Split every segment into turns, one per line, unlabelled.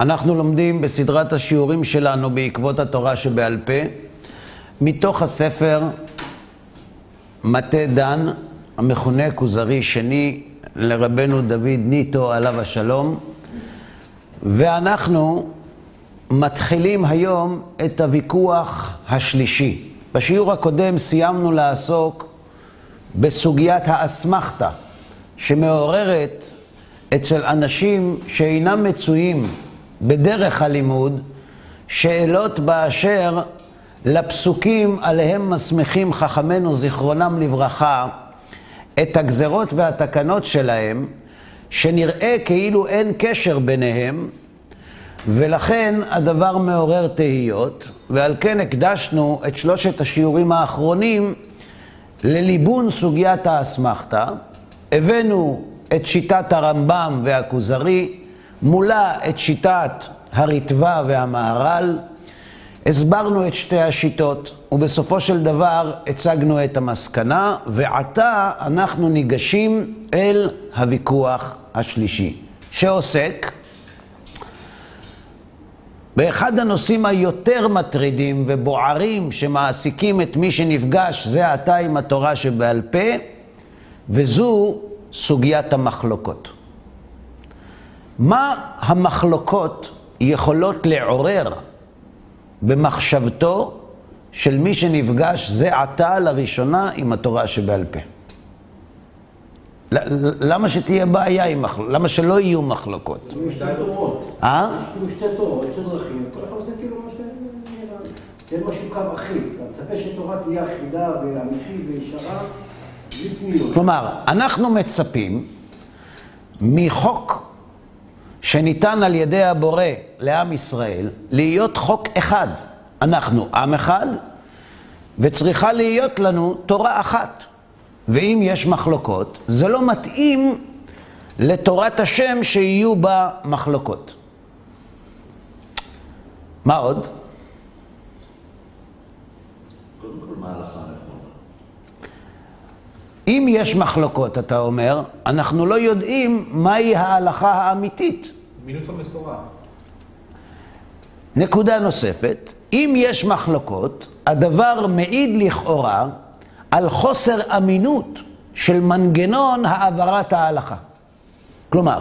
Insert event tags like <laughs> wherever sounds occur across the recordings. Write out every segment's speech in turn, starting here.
אנחנו לומדים בסדרת השיעורים שלנו בעקבות התורה שבעל פה, מתוך הספר מטה דן, המכונה כוזרי שני לרבנו דוד ניטו עליו השלום, ואנחנו מתחילים היום את הוויכוח השלישי. בשיעור הקודם סיימנו לעסוק בסוגיית האסמכתה, שמעוררת אצל אנשים שאינם מצויים בדרך הלימוד שאלות באשר לפסוקים עליהם מסמיכים חכמינו זיכרונם לברכה את הגזרות והתקנות שלהם, שנראה כאילו אין קשר ביניהם, ולכן הדבר מעורר תהיות, ועל כן הקדשנו את שלושת השיעורים האחרונים לליבון סוגיית האסמכתה. הבאנו את שיטת הרמב"ם והכוזרי, מולה את שיטת הריטב"א והמהר"ל, הסברנו את שתי השיטות, ובסופו של דבר הצגנו את המסקנה, ועתה אנחנו ניגשים אל הוויכוח השלישי, שעוסק באחד הנושאים היותר מטרידים ובוערים שמעסיקים את מי שנפגש זה עתה עם התורה שבעל פה, וזו סוגיית המחלוקות. מה המחלוקות יכולות לעורר במחשבתו של מי שנפגש זה עתה לראשונה עם התורה שבעל פה? למה שתהיה בעיה עם מחלוקות? למה שלא יהיו מחלוקות?
יש שתי תורות.
אה?
יש כאילו שתי תורות, שתי דרכים, כל אחד עושה כאילו מה לי. תן משהו קו אחיד. אתה מצפה שתורה תהיה אחידה ואמיתית וישרה, בלי פניות.
כלומר, אנחנו מצפים מחוק שניתן על ידי הבורא לעם ישראל להיות חוק אחד. אנחנו עם אחד, וצריכה להיות לנו תורה אחת. ואם יש מחלוקות, זה לא מתאים לתורת השם שיהיו בה מחלוקות. מה עוד? אם יש מחלוקות, אתה אומר, אנחנו לא יודעים מהי ההלכה האמיתית.
מינות המסורה.
נקודה נוספת, אם יש מחלוקות, הדבר מעיד לכאורה על חוסר אמינות של מנגנון העברת ההלכה. כלומר,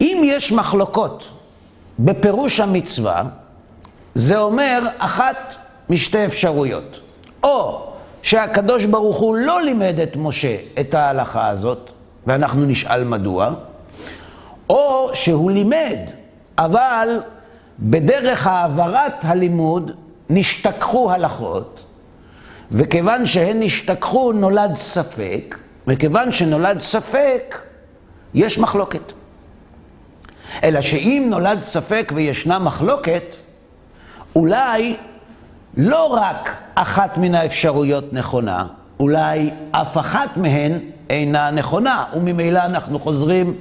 אם יש מחלוקות בפירוש המצווה, זה אומר אחת משתי אפשרויות. או שהקדוש ברוך הוא לא לימד את משה את ההלכה הזאת, ואנחנו נשאל מדוע, או שהוא לימד, אבל בדרך העברת הלימוד נשתכחו הלכות, וכיוון שהן נשתכחו נולד ספק, וכיוון שנולד ספק, יש מחלוקת. אלא שאם נולד ספק וישנה מחלוקת, אולי לא רק אחת מן האפשרויות נכונה, אולי אף אחת מהן אינה נכונה, וממילא אנחנו חוזרים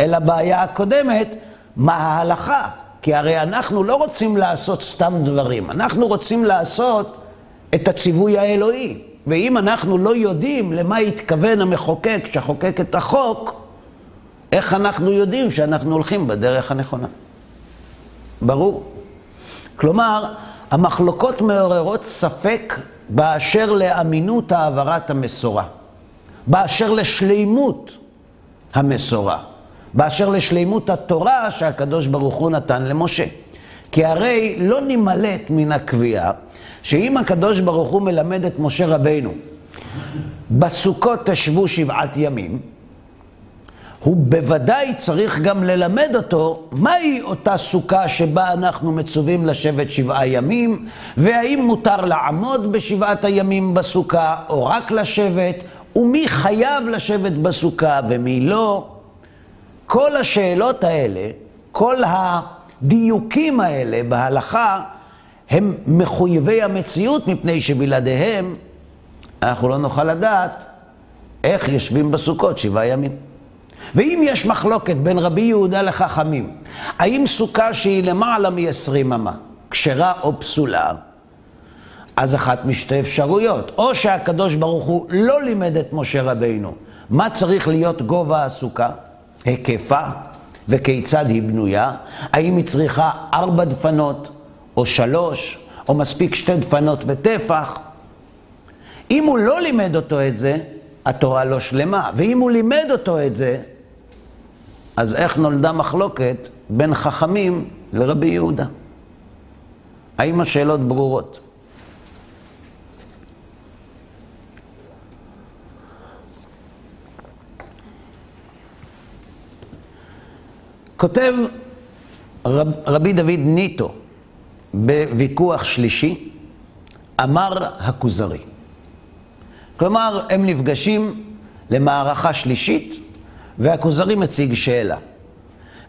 אל הבעיה הקודמת, מה ההלכה? כי הרי אנחנו לא רוצים לעשות סתם דברים, אנחנו רוצים לעשות את הציווי האלוהי. ואם אנחנו לא יודעים למה התכוון המחוקק שחוקק את החוק, איך אנחנו יודעים שאנחנו הולכים בדרך הנכונה? ברור. כלומר, המחלוקות מעוררות ספק באשר לאמינות העברת המסורה, באשר לשלימות המסורה, באשר לשלימות התורה שהקדוש ברוך הוא נתן למשה. כי הרי לא נמלט מן הקביעה שאם הקדוש ברוך הוא מלמד את משה רבינו, בסוכות תשבו שבעת ימים, הוא בוודאי צריך גם ללמד אותו מהי אותה סוכה שבה אנחנו מצווים לשבת שבעה ימים, והאם מותר לעמוד בשבעת הימים בסוכה, או רק לשבת, ומי חייב לשבת בסוכה ומי לא. כל השאלות האלה, כל הדיוקים האלה בהלכה, הם מחויבי המציאות, מפני שבלעדיהם אנחנו לא נוכל לדעת איך יושבים בסוכות שבעה ימים. ואם יש מחלוקת בין רבי יהודה לחכמים, האם סוכה שהיא למעלה מ-20 אמה, כשרה או פסולה, אז אחת משתי אפשרויות. או שהקדוש ברוך הוא לא לימד את משה רבינו מה צריך להיות גובה הסוכה, היקפה, וכיצד היא בנויה, האם היא צריכה ארבע דפנות, או שלוש, או מספיק שתי דפנות וטפח. אם הוא לא לימד אותו את זה, התורה לא שלמה. ואם הוא לימד אותו את זה, אז איך נולדה מחלוקת בין חכמים לרבי יהודה? האם השאלות ברורות? כותב רב, רבי דוד ניטו בוויכוח שלישי, אמר הכוזרי. כלומר, הם נפגשים למערכה שלישית, והכוזרי מציג שאלה.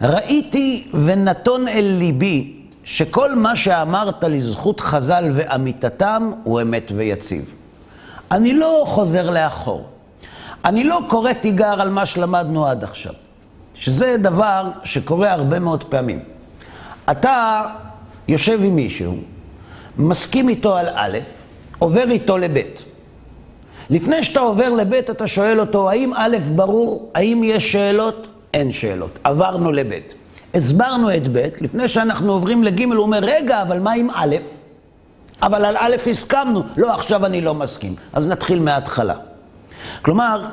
ראיתי ונתון אל ליבי שכל מה שאמרת לזכות חז"ל ואמיתתם הוא אמת ויציב. אני לא חוזר לאחור. אני לא קורא תיגר על מה שלמדנו עד עכשיו. שזה דבר שקורה הרבה מאוד פעמים. אתה יושב עם מישהו, מסכים איתו על א', עובר איתו לב'. לפני שאתה עובר לב' אתה שואל אותו, האם א' ברור? האם יש שאלות? אין שאלות. עברנו לב'. הסברנו את ב', לפני שאנחנו עוברים לג' הוא אומר, רגע, אבל מה עם א'? אבל על א' הסכמנו. לא, עכשיו אני לא מסכים. אז נתחיל מההתחלה. כלומר,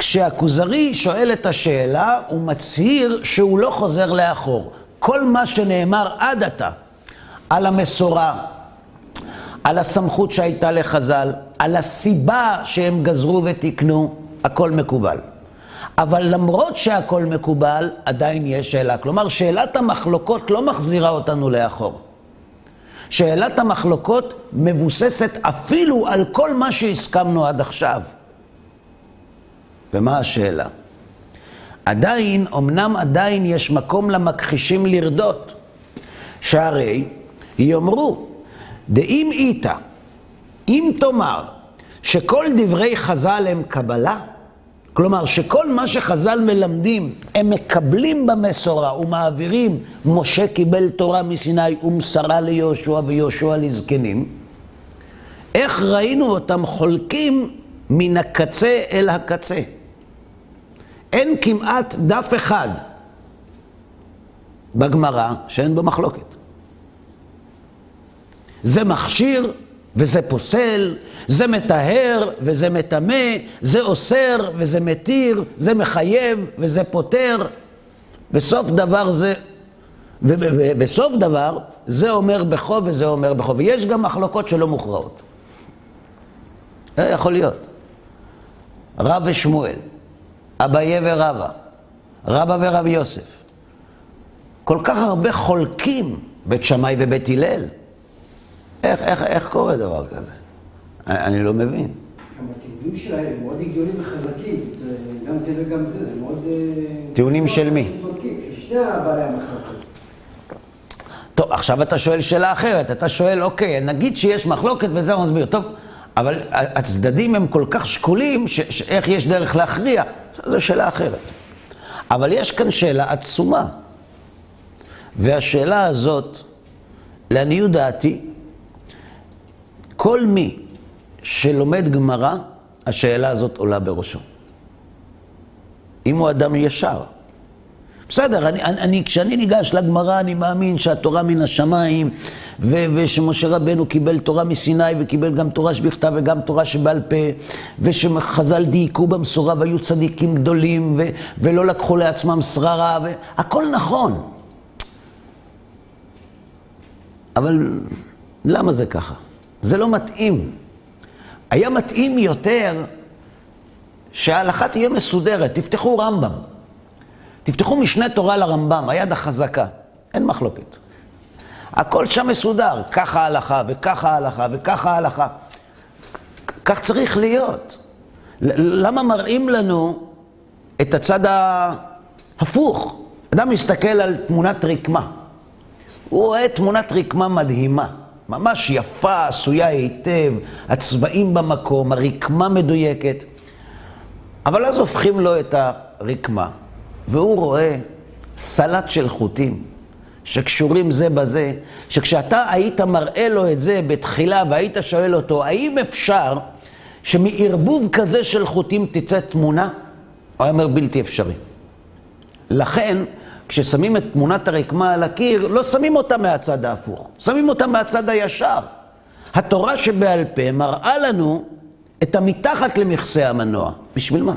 כשהכוזרי שואל את השאלה, הוא מצהיר שהוא לא חוזר לאחור. כל מה שנאמר עד עתה על המסורה, על הסמכות שהייתה לחז"ל, על הסיבה שהם גזרו ותיקנו, הכל מקובל. אבל למרות שהכל מקובל, עדיין יש שאלה. כלומר, שאלת המחלוקות לא מחזירה אותנו לאחור. שאלת המחלוקות מבוססת אפילו על כל מה שהסכמנו עד עכשיו. ומה השאלה? עדיין, אמנם עדיין יש מקום למכחישים לרדות, שהרי יאמרו, דאם איתה, אם תאמר שכל דברי חז"ל הם קבלה, כלומר שכל מה שחז"ל מלמדים הם מקבלים במסורה ומעבירים, משה קיבל תורה מסיני ומסרה ליהושע ויהושע לזקנים, איך ראינו אותם חולקים מן הקצה אל הקצה? אין כמעט דף אחד בגמרא שאין בו מחלוקת. זה מכשיר וזה פוסל, זה מטהר וזה מטמא, זה אוסר וזה מתיר, זה מחייב וזה פותר. בסוף דבר זה, ובסוף דבר, זה אומר בכו וזה אומר בכו. ויש גם מחלוקות שלא מוכרעות. זה יכול להיות. רב ושמואל. אביי ורבא, רבא ורבי יוסף. כל כך הרבה חולקים, בית שמאי ובית הלל. איך, איך, איך קורה דבר כזה? אני, אני לא מבין.
גם הטיעונים שלהם מאוד הגיוניים וחזקים, גם זה וגם זה, זה מאוד... אה,
טיעונים של מי?
בעלי.
טוב, עכשיו אתה שואל שאלה אחרת, אתה שואל, אוקיי, נגיד שיש מחלוקת וזה הוא מסביר. טוב, אבל הצדדים הם כל כך שקולים, שאיך יש דרך להכריע? זו שאלה אחרת. אבל יש כאן שאלה עצומה. והשאלה הזאת, לעניות דעתי, כל מי שלומד גמרא, השאלה הזאת עולה בראשו. אם הוא אדם ישר. בסדר, אני, אני, כשאני ניגש לגמרא, אני מאמין שהתורה מן השמיים, ו- ושמשה רבנו קיבל תורה מסיני וקיבל גם תורה שבכתב וגם תורה שבעל פה, ושחז"ל דייקו במסורה והיו צדיקים גדולים, ו- ולא לקחו לעצמם שררה, והכל נכון. אבל למה זה ככה? זה לא מתאים. היה מתאים יותר שההלכה תהיה מסודרת. תפתחו רמב"ם. תפתחו משנה תורה לרמב"ם, היד החזקה. אין מחלוקת. הכל שם מסודר, ככה ההלכה, וככה ההלכה, וככה ההלכה. כך צריך להיות. למה מראים לנו את הצד ההפוך? אדם מסתכל על תמונת רקמה. הוא רואה תמונת רקמה מדהימה, ממש יפה, עשויה היטב, הצבעים במקום, הרקמה מדויקת. אבל אז הופכים לו את הרקמה, והוא רואה סלט של חוטים. שקשורים זה בזה, שכשאתה היית מראה לו את זה בתחילה והיית שואל אותו, האם אפשר שמערבוב כזה של חוטים תצא תמונה? הוא אומר בלתי אפשרי. לכן, כששמים את תמונת הרקמה על הקיר, לא שמים אותה מהצד ההפוך, שמים אותה מהצד הישר. התורה שבעל פה מראה לנו את המתחת למכסה המנוע. בשביל מה?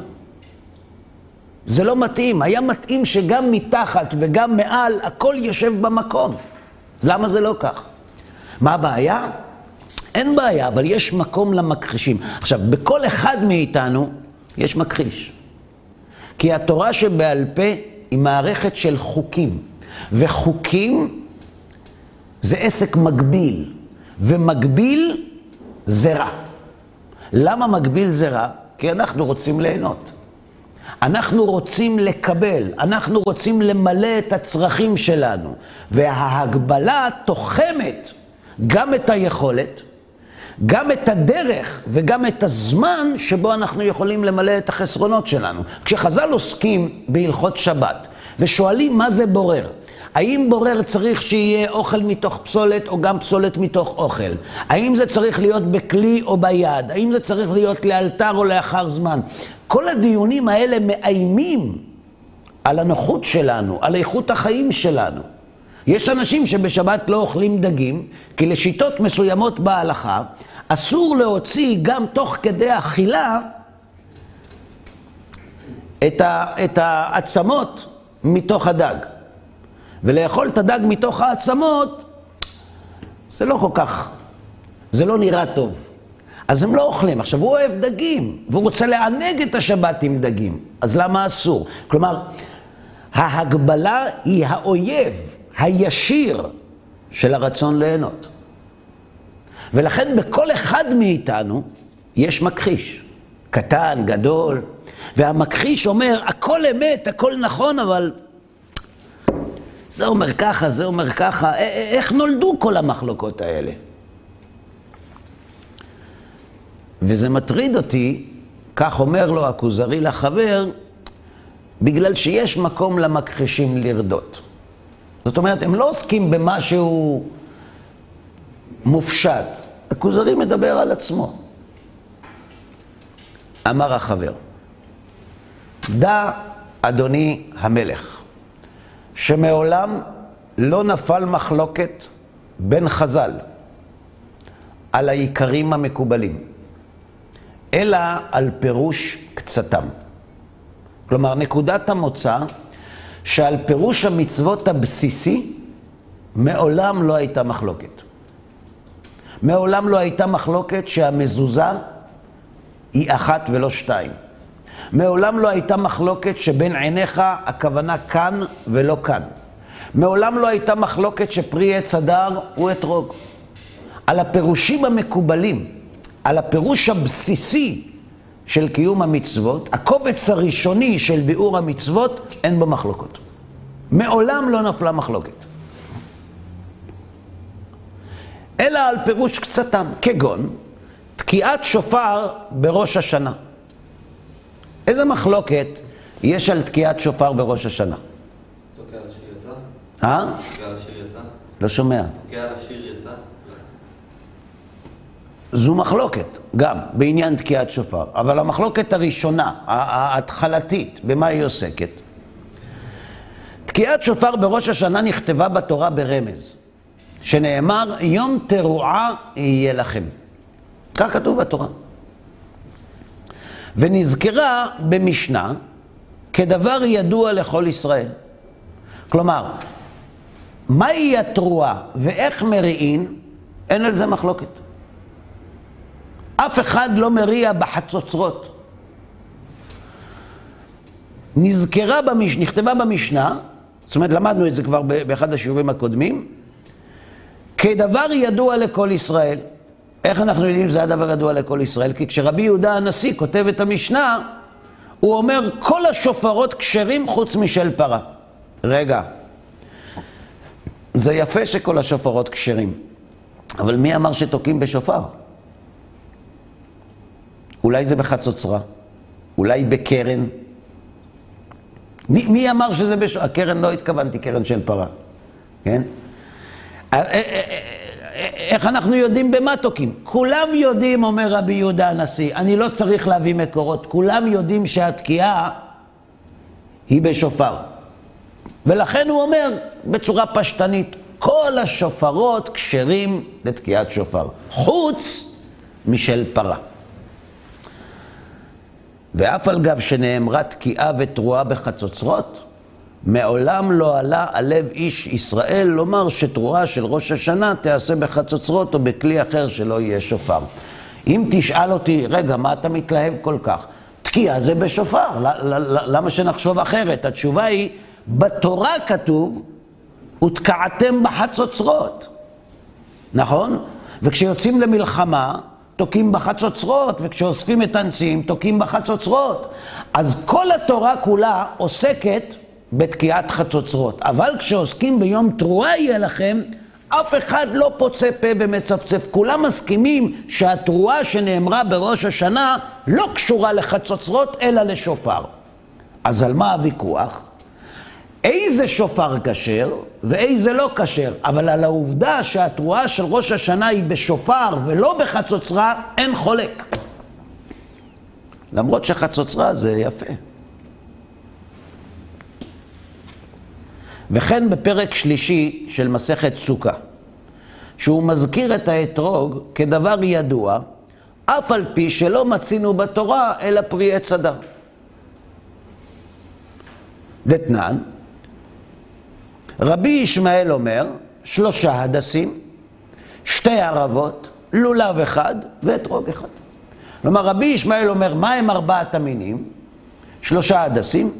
זה לא מתאים. היה מתאים שגם מתחת וגם מעל, הכל יושב במקום. למה זה לא כך? מה הבעיה? אין בעיה, אבל יש מקום למכחישים. עכשיו, בכל אחד מאיתנו יש מכחיש. כי התורה שבעל פה היא מערכת של חוקים, וחוקים זה עסק מגביל, ומגביל זה רע. למה מגביל זה רע? כי אנחנו רוצים ליהנות. אנחנו רוצים לקבל, אנחנו רוצים למלא את הצרכים שלנו. וההגבלה תוחמת גם את היכולת, גם את הדרך וגם את הזמן שבו אנחנו יכולים למלא את החסרונות שלנו. כשחז"ל עוסקים בהלכות שבת ושואלים מה זה בורר, האם בורר צריך שיהיה אוכל מתוך פסולת או גם פסולת מתוך אוכל? האם זה צריך להיות בכלי או ביד? האם זה צריך להיות לאלתר או לאחר זמן? כל הדיונים האלה מאיימים על הנוחות שלנו, על איכות החיים שלנו. יש אנשים שבשבת לא אוכלים דגים, כי לשיטות מסוימות בהלכה, אסור להוציא גם תוך כדי אכילה את, את העצמות מתוך הדג. ולאכול את הדג מתוך העצמות, זה לא כל כך, זה לא נראה טוב. אז הם לא אוכלים. עכשיו, הוא אוהב דגים, והוא רוצה לענג את השבת עם דגים, אז למה אסור? כלומר, ההגבלה היא האויב הישיר של הרצון ליהנות. ולכן בכל אחד מאיתנו יש מכחיש, קטן, גדול, והמכחיש אומר, הכל אמת, הכל נכון, אבל זה אומר ככה, זה אומר ככה, איך נולדו כל המחלוקות האלה? וזה מטריד אותי, כך אומר לו הכוזרי לחבר, בגלל שיש מקום למכחישים לרדות. זאת אומרת, הם לא עוסקים במשהו מופשט. הכוזרי מדבר על עצמו. אמר החבר, דע, אדוני המלך, שמעולם לא נפל מחלוקת בין חז"ל על העיקרים המקובלים, אלא על פירוש קצתם. כלומר, נקודת המוצא שעל פירוש המצוות הבסיסי מעולם לא הייתה מחלוקת. מעולם לא הייתה מחלוקת שהמזוזה היא אחת ולא שתיים. מעולם לא הייתה מחלוקת שבין עיניך הכוונה כאן ולא כאן. מעולם לא הייתה מחלוקת שפרי עץ הדר הוא אתרוג. על הפירושים המקובלים, על הפירוש הבסיסי של קיום המצוות, הקובץ הראשוני של ביאור המצוות, אין בו מחלוקות. מעולם לא נפלה מחלוקת. אלא על פירוש קצתם, כגון תקיעת שופר בראש השנה. איזה מחלוקת יש על תקיעת שופר בראש השנה?
תוקע על השיר יצא?
אה?
תוקע יצא?
לא שומע.
תוקע יצא?
זו מחלוקת, גם, בעניין תקיעת שופר. אבל המחלוקת הראשונה, ההתחלתית, במה היא עוסקת? תקיעת שופר בראש השנה נכתבה בתורה ברמז, שנאמר, יום תרועה יהיה לכם. כך כתוב בתורה. ונזכרה במשנה כדבר ידוע לכל ישראל. כלומר, מהי התרועה ואיך מריעין, אין על זה מחלוקת. אף אחד לא מריע בחצוצרות. נזכרה, במש... נכתבה במשנה, זאת אומרת, למדנו את זה כבר באחד השיעורים הקודמים, כדבר ידוע לכל ישראל. איך אנחנו יודעים שזה הדבר ידוע לכל ישראל? כי כשרבי יהודה הנשיא כותב את המשנה, הוא אומר, כל השופרות כשרים חוץ משל פרה. רגע, זה יפה שכל השופרות כשרים, אבל מי אמר שתוקעים בשופר? אולי זה בחצוצרה, אולי בקרן. מי, מי אמר שזה בשופר? הקרן לא התכוונתי קרן של פרה, כן? איך אנחנו יודעים במה תוקעים? כולם יודעים, אומר רבי יהודה הנשיא, אני לא צריך להביא מקורות, כולם יודעים שהתקיעה היא בשופר. ולכן הוא אומר בצורה פשטנית, כל השופרות כשרים לתקיעת שופר, חוץ משל פרה. ואף על גב שנאמרה תקיעה ותרועה בחצוצרות, מעולם לא עלה על לב איש ישראל לומר שתרועה של ראש השנה תיעשה בחצוצרות או בכלי אחר שלא יהיה שופר. אם תשאל אותי, רגע, מה אתה מתלהב כל כך? תקיעה זה בשופר, למה שנחשוב אחרת? התשובה היא, בתורה כתוב, ותקעתם בחצוצרות, נכון? וכשיוצאים למלחמה, תוקעים בחצוצרות, וכשאוספים את הנציאים, תוקעים בחצוצרות. אז כל התורה כולה עוסקת בתקיעת חצוצרות. אבל כשעוסקים ביום תרועה יהיה לכם, אף אחד לא פוצה פה ומצפצף. כולם מסכימים שהתרועה שנאמרה בראש השנה לא קשורה לחצוצרות, אלא לשופר. אז על מה הוויכוח? איזה שופר כשר ואיזה לא כשר, אבל על העובדה שהתרועה של ראש השנה היא בשופר ולא בחצוצרה, אין חולק. למרות שחצוצרה זה יפה. וכן בפרק שלישי של מסכת סוכה, שהוא מזכיר את האתרוג כדבר ידוע, אף על פי שלא מצינו בתורה אלא פרי עץ אדם. דתנן, רבי ישמעאל אומר, שלושה הדסים, שתי ערבות, לולב אחד ואתרוג אחד. כלומר, רבי ישמעאל אומר, מה הם ארבעת המינים? שלושה הדסים,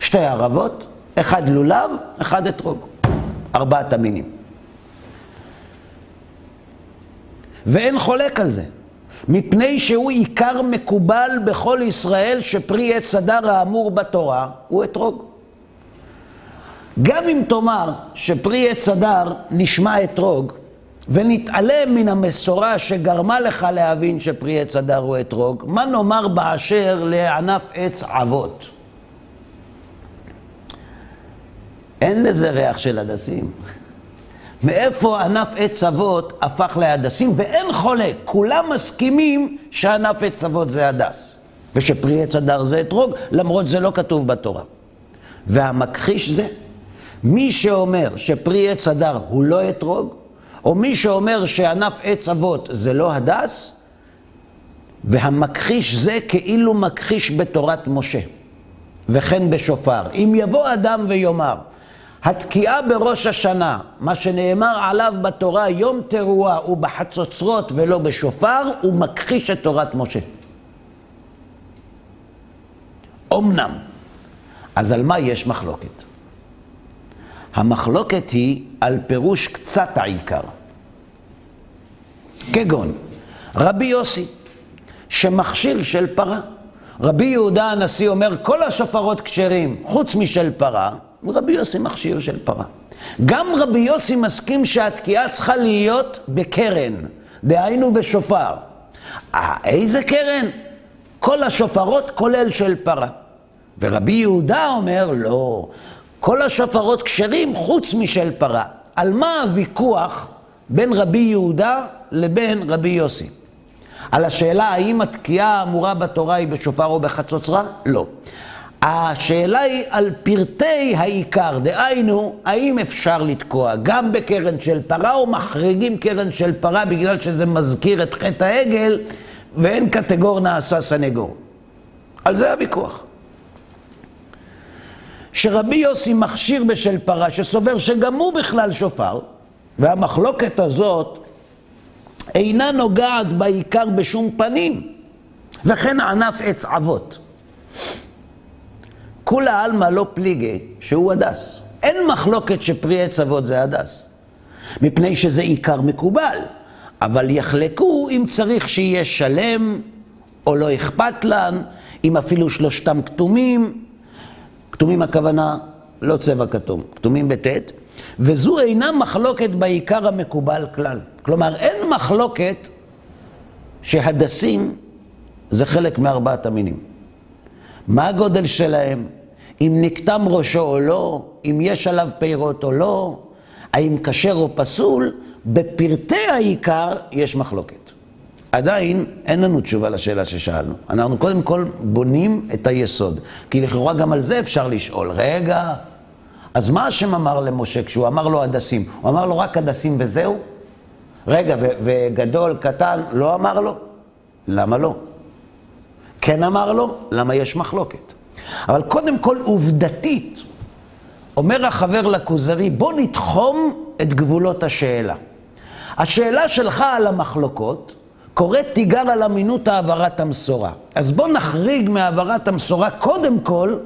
שתי ערבות, אחד לולב, אחד אתרוג. ארבעת המינים. ואין חולק על זה, מפני שהוא עיקר מקובל בכל ישראל שפרי עץ הדר האמור בתורה הוא אתרוג. גם אם תאמר שפרי עץ הדר נשמע אתרוג, ונתעלם מן המסורה שגרמה לך להבין שפרי עץ הדר הוא אתרוג, מה נאמר באשר לענף עץ אבות? אין לזה ריח של הדסים. מאיפה ענף עץ אבות הפך להדסים, ואין חולק, כולם מסכימים שענף עץ אבות זה הדס, ושפרי עץ הדר זה אתרוג, למרות זה לא כתוב בתורה. והמכחיש זה, מי שאומר שפרי עץ הדר הוא לא אתרוג, או מי שאומר שענף עץ אבות זה לא הדס, והמכחיש זה כאילו מכחיש בתורת משה, וכן בשופר. אם יבוא אדם ויאמר, התקיעה בראש השנה, מה שנאמר עליו בתורה, יום תרועה הוא בחצוצרות ולא בשופר, הוא מכחיש את תורת משה. אמנם, אז על מה יש מחלוקת? המחלוקת היא על פירוש קצת העיקר. כגון, רבי יוסי, שמכשיר של פרה. רבי יהודה הנשיא אומר, כל השופרות כשרים, חוץ משל פרה, רבי יוסי מכשיר של פרה. גם רבי יוסי מסכים שהתקיעה צריכה להיות בקרן, דהיינו בשופר. אה, איזה קרן? כל השופרות כולל של פרה. ורבי יהודה אומר, לא, כל השופרות כשרים חוץ משל פרה. על מה הוויכוח בין רבי יהודה לבין רבי יוסי? על השאלה האם התקיעה האמורה בתורה היא בשופר או בחצוצרה? לא. השאלה היא על פרטי העיקר, דהיינו, האם אפשר לתקוע גם בקרן של פרה או מחריגים קרן של פרה בגלל שזה מזכיר את חטא העגל ואין קטגור נעשה סנגור. על זה הוויכוח. שרבי יוסי מכשיר בשל פרה, שסובר שגם הוא בכלל שופר, והמחלוקת הזאת אינה נוגעת בעיקר בשום פנים, וכן ענף עץ אבות. כולה עלמא לא פליגי שהוא הדס. אין מחלוקת שפרי עץ אבות זה הדס, מפני שזה עיקר מקובל, אבל יחלקו אם צריך שיהיה שלם או לא אכפת לן, אם אפילו שלושתם כתומים, כתומים הכוונה לא צבע כתום, כתומים בטית, וזו אינה מחלוקת בעיקר המקובל כלל. כלומר, אין מחלוקת שהדסים זה חלק מארבעת המינים. מה הגודל שלהם? אם נקטם ראשו או לא, אם יש עליו פירות או לא, האם כשר או פסול, בפרטי העיקר יש מחלוקת. עדיין אין לנו תשובה לשאלה ששאלנו. אנחנו קודם כל בונים את היסוד. כי לכאורה גם על זה אפשר לשאול. רגע, אז מה השם אמר למשה כשהוא אמר לו הדסים? הוא אמר לו רק הדסים וזהו? רגע, וגדול, קטן, לא אמר לו? למה לא? כן אמר לו? למה יש מחלוקת? אבל קודם כל, עובדתית, אומר החבר לכוזרי, בוא נתחום את גבולות השאלה. השאלה שלך על המחלוקות קוראת תיגר על אמינות העברת המסורה. אז בוא נחריג מהעברת המסורה קודם כל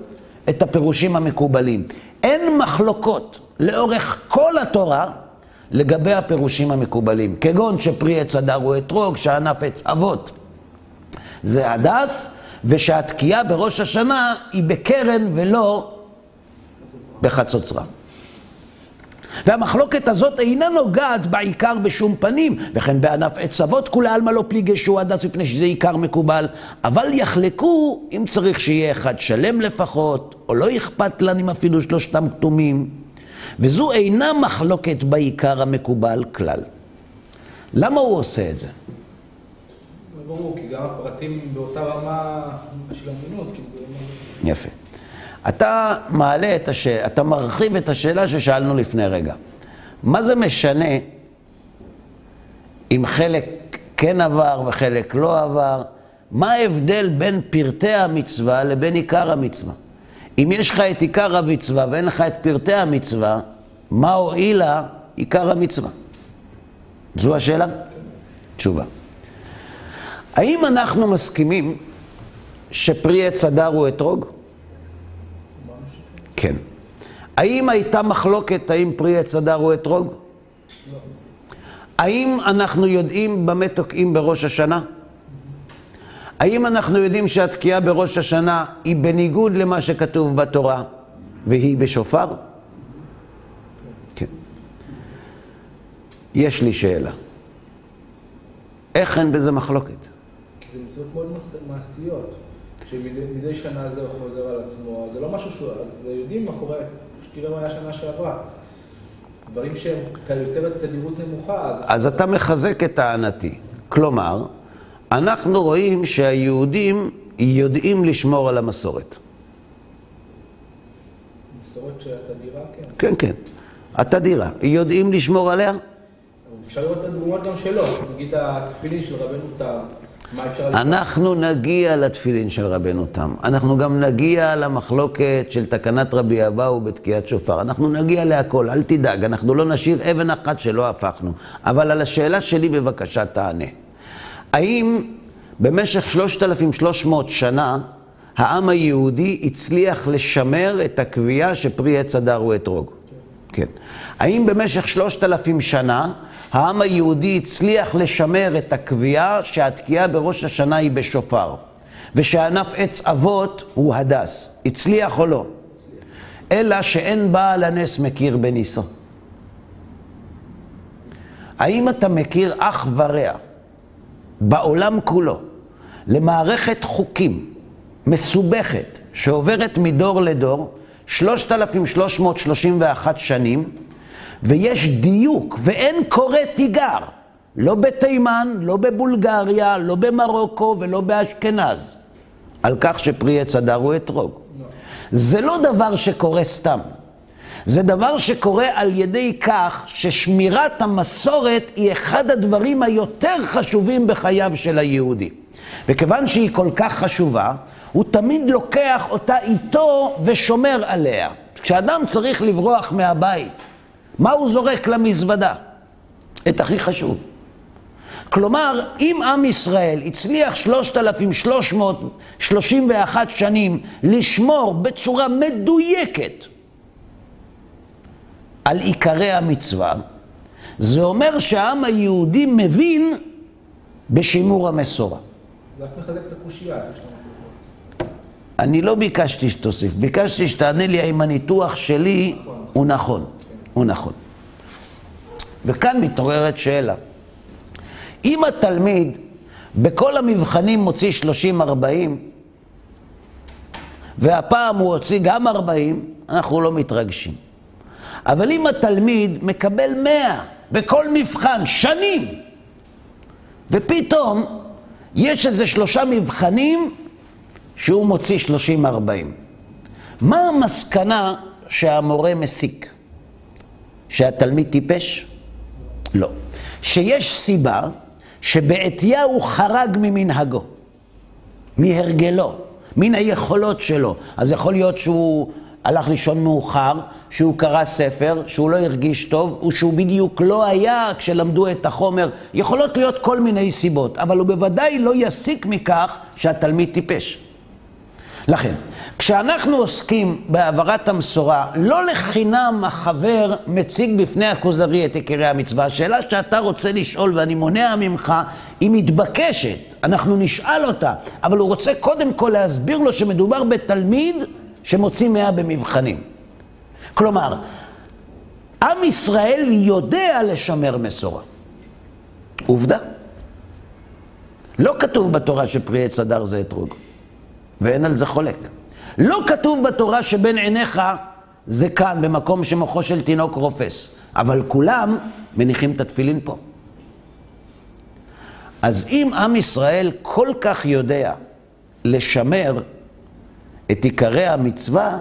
את הפירושים המקובלים. אין מחלוקות לאורך כל התורה לגבי הפירושים המקובלים, כגון שפרי עץ הדר הוא אתרוג, שענף עץ אבות זה הדס, ושהתקיעה בראש השנה היא בקרן ולא בחצוצרה. והמחלוקת הזאת אינה נוגעת בעיקר בשום פנים, וכן בענף עץ אבות כולי עלמא לא פליגי שהוא הדס מפני שזה עיקר מקובל, אבל יחלקו אם צריך שיהיה אחד שלם לפחות, או לא אכפת לנו אם אפילו שלושתם כתומים, וזו אינה מחלוקת בעיקר המקובל כלל. למה הוא עושה את זה?
ברור, כי גם הפרטים באותה רמה של אמינות, לא...
יפה. אתה מעלה את השאלה, אתה מרחיב את השאלה ששאלנו לפני רגע. מה זה משנה אם חלק כן עבר וחלק לא עבר? מה ההבדל בין פרטי המצווה לבין עיקר המצווה? אם יש לך את עיקר המצווה ואין לך את פרטי המצווה, מה הועילה עיקר המצווה? זו השאלה? תשובה. האם אנחנו מסכימים שפרי עץ הדר הוא אתרוג? כן. האם הייתה מחלוקת האם פרי עץ הדר הוא אתרוג? האם אנחנו יודעים במה תוקעים בראש השנה? האם אנחנו יודעים שהתקיעה בראש השנה היא בניגוד למה שכתוב בתורה והיא בשופר? כן. יש לי שאלה. איך אין בזה מחלוקת?
זה מצוות מאוד מעשיות, שמדי שנה זה חוזר על עצמו, זה לא משהו שהוא, אז יודעים מה קורה, שתראה מה היה שנה שעברה. דברים שהם יותר תדירות נמוכה, אז...
אז אתה מחזק את טענתי. כלומר, אנחנו רואים שהיהודים יודעים לשמור על המסורת.
מסורת שהתדירה, כן.
כן, כן. התדירה. יודעים לשמור עליה?
אפשר לראות את הדוגמאות גם שלו, נגיד התפילין של רבנו תם?
אנחנו נגיע לתפילין של רבנו תם. אנחנו גם נגיע למחלוקת של תקנת רבי אבאו בתקיעת שופר. אנחנו נגיע להכל, אל תדאג, אנחנו לא נשאיר אבן אחת שלא הפכנו. אבל על השאלה שלי בבקשה תענה. האם במשך 3,300 שנה העם היהודי הצליח לשמר את הקביעה שפרי עץ הדר הוא אתרוג? כן. האם במשך שלושת אלפים שנה העם היהודי הצליח לשמר את הקביעה שהתקיעה בראש השנה היא בשופר, ושענף עץ אבות הוא הדס? הצליח או לא? אלא שאין בעל הנס מכיר בניסו. האם אתה מכיר אח ורע בעולם כולו למערכת חוקים מסובכת שעוברת מדור לדור 3,331 שנים, ויש דיוק ואין קורא תיגר, לא בתימן, לא בבולגריה, לא במרוקו ולא באשכנז, על כך שפרי עץ הדר הוא אתרוג. זה לא דבר שקורה סתם. זה דבר שקורה על ידי כך ששמירת המסורת היא אחד הדברים היותר חשובים בחייו של היהודי. וכיוון שהיא כל כך חשובה, הוא תמיד לוקח אותה איתו ושומר עליה. כשאדם צריך לברוח מהבית, מה הוא זורק למזוודה? את הכי חשוב. כלומר, אם עם ישראל הצליח 3,331 שנים לשמור בצורה מדויקת על עיקרי המצווה, זה אומר שהעם היהודי מבין בשימור המסורה.
זה רק מחזק את הקושייה, יש לנו
אני לא ביקשתי שתוסיף, ביקשתי שתענה לי האם הניתוח שלי הוא נכון. הוא נכון. וכאן מתעוררת שאלה. אם התלמיד בכל המבחנים מוציא 30-40, והפעם הוא הוציא גם 40, אנחנו לא מתרגשים. אבל אם התלמיד מקבל 100 בכל מבחן, שנים, ופתאום יש איזה שלושה מבחנים שהוא מוציא 30-40. מה המסקנה שהמורה מסיק. שהתלמיד טיפש? לא. שיש סיבה שבעטייה הוא חרג ממנהגו, מהרגלו, מן היכולות שלו. אז יכול להיות שהוא הלך לישון מאוחר, שהוא קרא ספר, שהוא לא הרגיש טוב, או שהוא בדיוק לא היה כשלמדו את החומר. יכולות להיות כל מיני סיבות, אבל הוא בוודאי לא יסיק מכך שהתלמיד טיפש. לכן, כשאנחנו עוסקים בהעברת המסורה, לא לחינם החבר מציג בפני הכוזרי את עיקרי המצווה. השאלה שאתה רוצה לשאול ואני מונע ממך, היא מתבקשת. אנחנו נשאל אותה, אבל הוא רוצה קודם כל להסביר לו שמדובר בתלמיד שמוציא מאה במבחנים. כלומר, עם ישראל יודע לשמר מסורה. עובדה. לא כתוב בתורה שפרי עץ אדר זה אתרוג, ואין על זה חולק. לא כתוב בתורה שבין עיניך זה כאן, במקום שמוחו של תינוק רופס, אבל כולם מניחים את התפילין פה. אז אם עם ישראל כל כך יודע לשמר את עיקרי המצווה,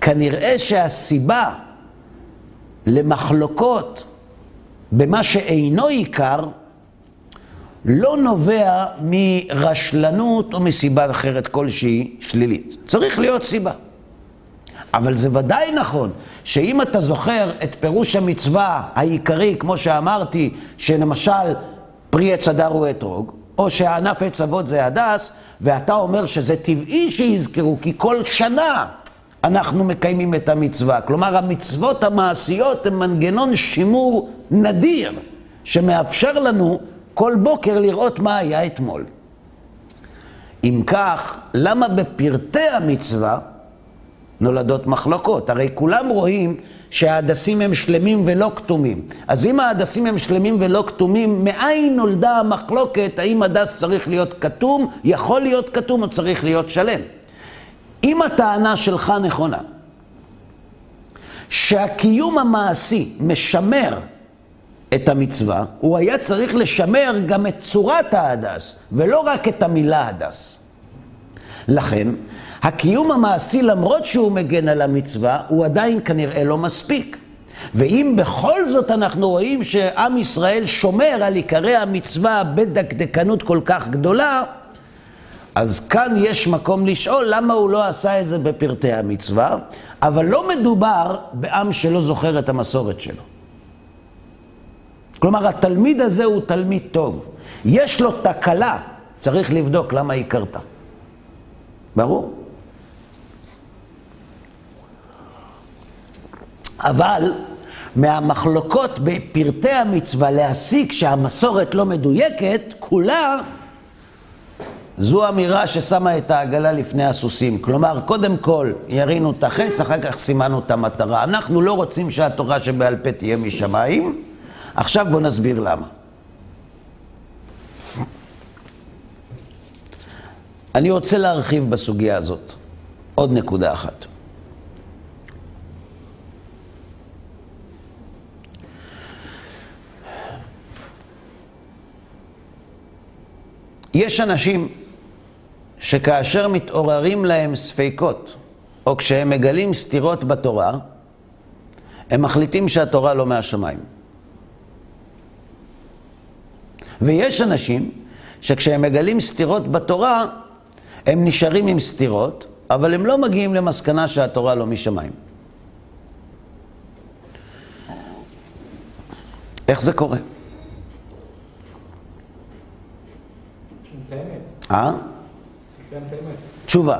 כנראה שהסיבה למחלוקות במה שאינו עיקר, לא נובע מרשלנות או מסיבה אחרת כלשהי שלילית. צריך להיות סיבה. אבל זה ודאי נכון שאם אתה זוכר את פירוש המצווה העיקרי, כמו שאמרתי, שלמשל פרי עץ הדר הוא אתרוג, או שהענף עץ אבות זה הדס, ואתה אומר שזה טבעי שיזכרו, כי כל שנה אנחנו מקיימים את המצווה. כלומר, המצוות המעשיות הן מנגנון שימור נדיר, שמאפשר לנו כל בוקר לראות מה היה אתמול. אם כך, למה בפרטי המצווה נולדות מחלוקות? הרי כולם רואים שההדסים הם שלמים ולא כתומים. אז אם ההדסים הם שלמים ולא כתומים, מאין נולדה המחלוקת האם הדס צריך להיות כתום, יכול להיות כתום או צריך להיות שלם? אם הטענה שלך נכונה, שהקיום המעשי משמר את המצווה, הוא היה צריך לשמר גם את צורת ההדס, ולא רק את המילה הדס. לכן, הקיום המעשי, למרות שהוא מגן על המצווה, הוא עדיין כנראה לא מספיק. ואם בכל זאת אנחנו רואים שעם ישראל שומר על עיקרי המצווה בדקדקנות כל כך גדולה, אז כאן יש מקום לשאול למה הוא לא עשה את זה בפרטי המצווה, אבל לא מדובר בעם שלא זוכר את המסורת שלו. כלומר, התלמיד הזה הוא תלמיד טוב. יש לו תקלה, צריך לבדוק למה היא קרתה. ברור? אבל מהמחלוקות בפרטי המצווה להסיק שהמסורת לא מדויקת, כולה זו אמירה ששמה את העגלה לפני הסוסים. כלומר, קודם כל ירינו את החץ, אחר כך סימנו את המטרה. אנחנו לא רוצים שהתורה שבעל פה תהיה משמיים. עכשיו בואו נסביר למה. אני רוצה להרחיב בסוגיה הזאת עוד נקודה אחת. יש אנשים שכאשר מתעוררים להם ספקות, או כשהם מגלים סתירות בתורה, הם מחליטים שהתורה לא מהשמיים. ויש אנשים שכשהם מגלים סתירות בתורה, הם נשארים עם סתירות, אבל הם לא מגיעים למסקנה שהתורה לא משמיים. איך זה קורה? אה? תשובה.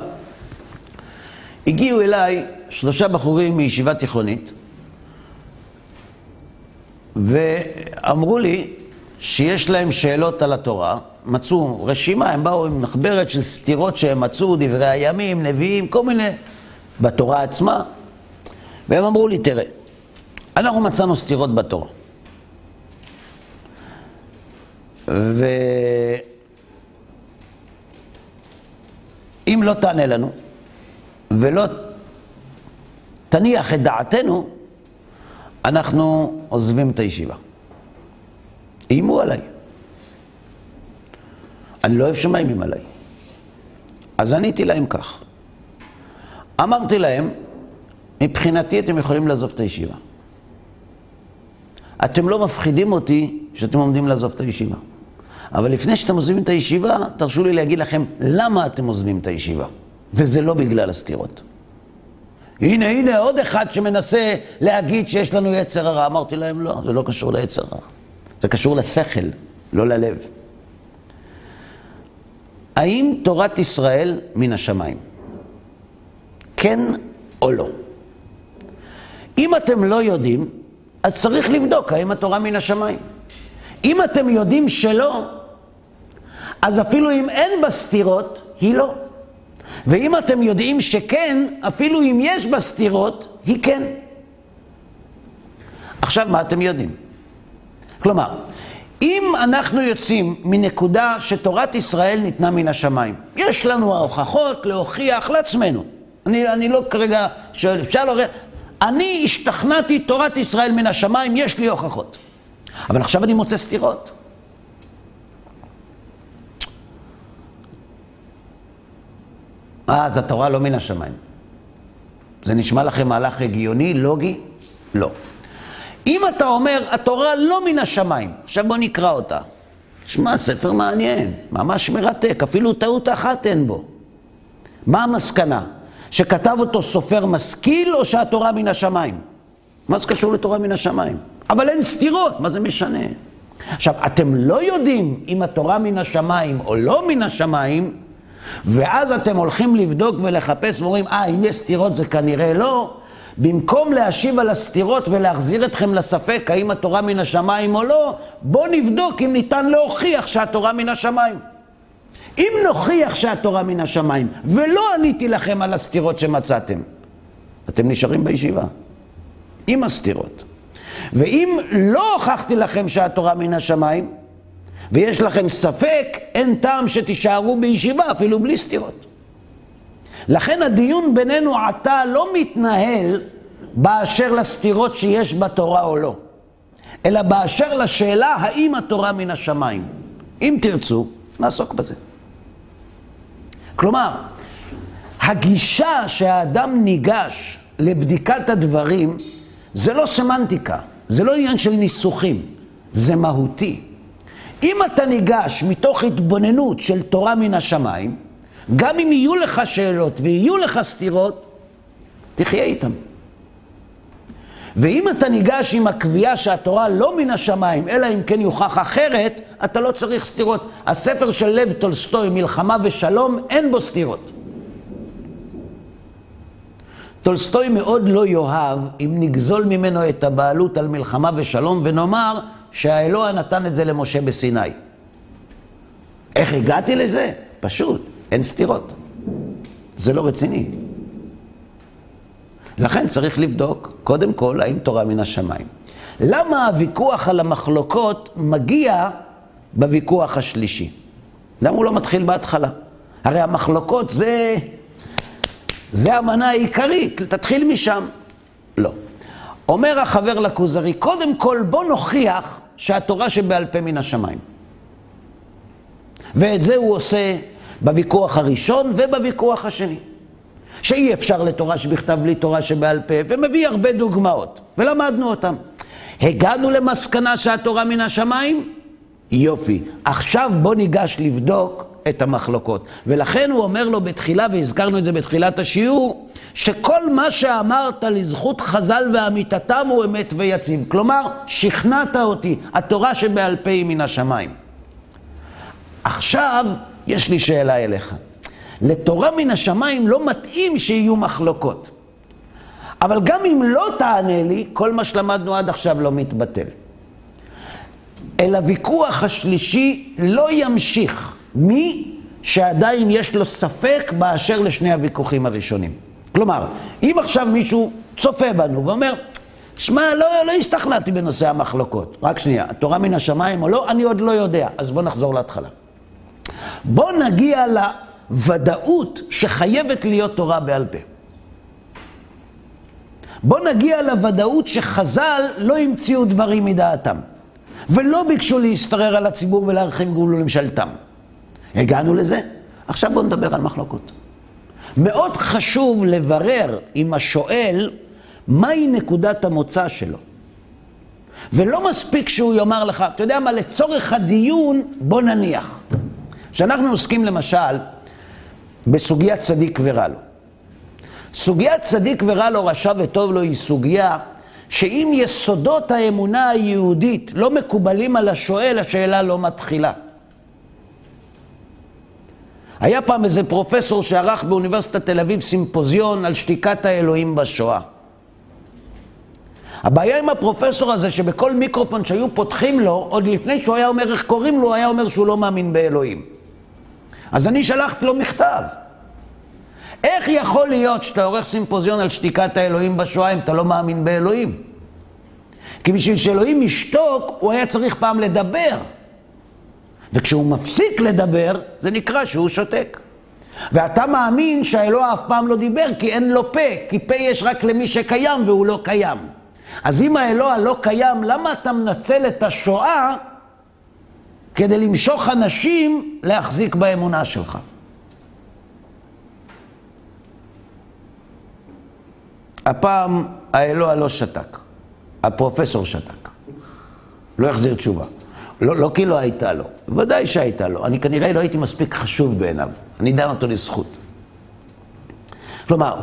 הגיעו אליי שלושה בחורים מישיבה תיכונית, ואמרו לי שיש להם שאלות על התורה, מצאו רשימה, הם באו עם מחברת של סתירות שהם מצאו, דברי הימים, נביאים, כל מיני, בתורה עצמה, והם אמרו לי, תראה, אנחנו מצאנו סתירות בתורה. ו... אם לא תענה לנו ולא תניח את דעתנו, אנחנו עוזבים את הישיבה. איימו עליי. אני לא אוהב שמאיימים עליי. אז עניתי להם כך. אמרתי להם, מבחינתי אתם יכולים לעזוב את הישיבה. אתם לא מפחידים אותי שאתם עומדים לעזוב את הישיבה. אבל לפני שאתם עוזבים את הישיבה, תרשו לי להגיד לכם למה אתם עוזבים את הישיבה. וזה לא בגלל הסתירות. הנה, הנה, עוד אחד שמנסה להגיד שיש לנו יצר הרע. אמרתי להם, לא, זה לא קשור ליצר הרע. זה קשור לשכל, לא ללב. האם תורת ישראל מן השמיים? כן או לא? אם אתם לא יודעים, אז צריך לבדוק האם התורה מן השמיים. אם אתם יודעים שלא, אז אפילו אם אין בה סתירות, היא לא. ואם אתם יודעים שכן, אפילו אם יש בה סתירות, היא כן. עכשיו, מה אתם יודעים? כלומר, אם אנחנו יוצאים מנקודה שתורת ישראל ניתנה מן השמיים, יש לנו ההוכחות להוכיח לעצמנו. אני, אני לא כרגע שואל, אפשר לראות, אני השתכנעתי תורת ישראל מן השמיים, יש לי הוכחות. אבל עכשיו אני מוצא סתירות. אז התורה לא מן השמיים. זה נשמע לכם מהלך הגיוני, לוגי? לא. אם אתה אומר, התורה לא מן השמיים, עכשיו בוא נקרא אותה. שמע, ספר מעניין, ממש מרתק, אפילו טעות אחת אין בו. מה המסקנה? שכתב אותו סופר משכיל או שהתורה מן השמיים? מה זה קשור לתורה מן השמיים? אבל אין סתירות, מה זה משנה? עכשיו, אתם לא יודעים אם התורה מן השמיים או לא מן השמיים, ואז אתם הולכים לבדוק ולחפש ואומרים, אה, אם יש סתירות זה כנראה לא. במקום להשיב על הסתירות ולהחזיר אתכם לספק האם התורה מן השמיים או לא, בואו נבדוק אם ניתן להוכיח שהתורה מן השמיים. אם נוכיח שהתורה מן השמיים, ולא עניתי לכם על הסתירות שמצאתם, אתם נשארים בישיבה, עם הסתירות. ואם לא הוכחתי לכם שהתורה מן השמיים, ויש לכם ספק, אין טעם שתישארו בישיבה אפילו בלי סתירות. לכן הדיון בינינו עתה לא מתנהל באשר לסתירות שיש בתורה או לא, אלא באשר לשאלה האם התורה מן השמיים. אם תרצו, נעסוק בזה. כלומר, הגישה שהאדם ניגש לבדיקת הדברים זה לא סמנטיקה, זה לא עניין של ניסוחים, זה מהותי. אם אתה ניגש מתוך התבוננות של תורה מן השמיים, גם אם יהיו לך שאלות ויהיו לך סתירות, תחיה איתן. ואם אתה ניגש עם הקביעה שהתורה לא מן השמיים, אלא אם כן יוכח אחרת, אתה לא צריך סתירות. הספר של לב טולסטוי, מלחמה ושלום, אין בו סתירות. טולסטוי מאוד לא יאהב אם נגזול ממנו את הבעלות על מלחמה ושלום ונאמר שהאלוה נתן את זה למשה בסיני. איך הגעתי לזה? פשוט, אין סתירות. זה לא רציני. לכן צריך לבדוק, קודם כל, האם תורה מן השמיים. למה הוויכוח על המחלוקות מגיע בוויכוח השלישי? למה הוא לא מתחיל בהתחלה? הרי המחלוקות זה, זה המנה העיקרית, תתחיל משם. לא. אומר החבר לכוזרי, קודם כל בוא נוכיח שהתורה שבעל פה מן השמיים. ואת זה הוא עושה בוויכוח הראשון ובוויכוח השני. שאי אפשר לתורה שבכתב בלי תורה שבעל פה, ומביא הרבה דוגמאות, ולמדנו אותן. הגענו למסקנה שהתורה מן השמיים? יופי. עכשיו בוא ניגש לבדוק את המחלוקות. ולכן הוא אומר לו בתחילה, והזכרנו את זה בתחילת השיעור, שכל מה שאמרת לזכות חז"ל ואמיתתם הוא אמת ויציב. כלומר, שכנעת אותי, התורה שבעל פה היא מן השמיים. עכשיו, יש לי שאלה אליך. לתורה מן השמיים לא מתאים שיהיו מחלוקות. אבל גם אם לא תענה לי, כל מה שלמדנו עד עכשיו לא מתבטל. אל הוויכוח השלישי לא ימשיך מי שעדיין יש לו ספק באשר לשני הוויכוחים הראשונים. כלומר, אם עכשיו מישהו צופה בנו ואומר, שמע, לא, לא השתכנעתי בנושא המחלוקות. רק שנייה, התורה מן השמיים או לא, אני עוד לא יודע. אז בוא נחזור להתחלה. בוא נגיע לוודאות שחייבת להיות תורה בעל פה. בוא נגיע לוודאות שחז"ל לא המציאו דברים מדעתם, ולא ביקשו להשתרר על הציבור ולהרחיב גבול לממשלתם. הגענו לזה? עכשיו בואו נדבר על מחלוקות. מאוד חשוב לברר עם השואל מהי נקודת המוצא שלו. ולא מספיק שהוא יאמר לך, אתה יודע מה, לצורך הדיון, בוא נניח. כשאנחנו עוסקים למשל בסוגיית צדיק ורע לו. סוגיית צדיק ורע לו, רשע וטוב לו, היא סוגיה שאם יסודות האמונה היהודית לא מקובלים על השואל, השאלה לא מתחילה. היה פעם איזה פרופסור שערך באוניברסיטת תל אביב סימפוזיון על שתיקת האלוהים בשואה. הבעיה עם הפרופסור הזה, שבכל מיקרופון שהיו פותחים לו, עוד לפני שהוא היה אומר איך קוראים לו, הוא היה אומר שהוא לא מאמין באלוהים. אז אני שלחתי לו מכתב. איך יכול להיות שאתה עורך סימפוזיון על שתיקת האלוהים בשואה אם אתה לא מאמין באלוהים? כי בשביל שאלוהים ישתוק, הוא היה צריך פעם לדבר. וכשהוא מפסיק לדבר, זה נקרא שהוא שותק. ואתה מאמין שהאלוה אף פעם לא דיבר כי אין לו פה, כי פה יש רק למי שקיים והוא לא קיים. אז אם האלוה לא קיים, למה אתה מנצל את השואה כדי למשוך אנשים להחזיק באמונה שלך? הפעם האלוה לא שתק, הפרופסור שתק. לא החזיר תשובה. לא, לא כי לא הייתה לו, ודאי שהייתה לו. אני כנראה לא הייתי מספיק חשוב בעיניו. אני דן אותו לזכות. כלומר,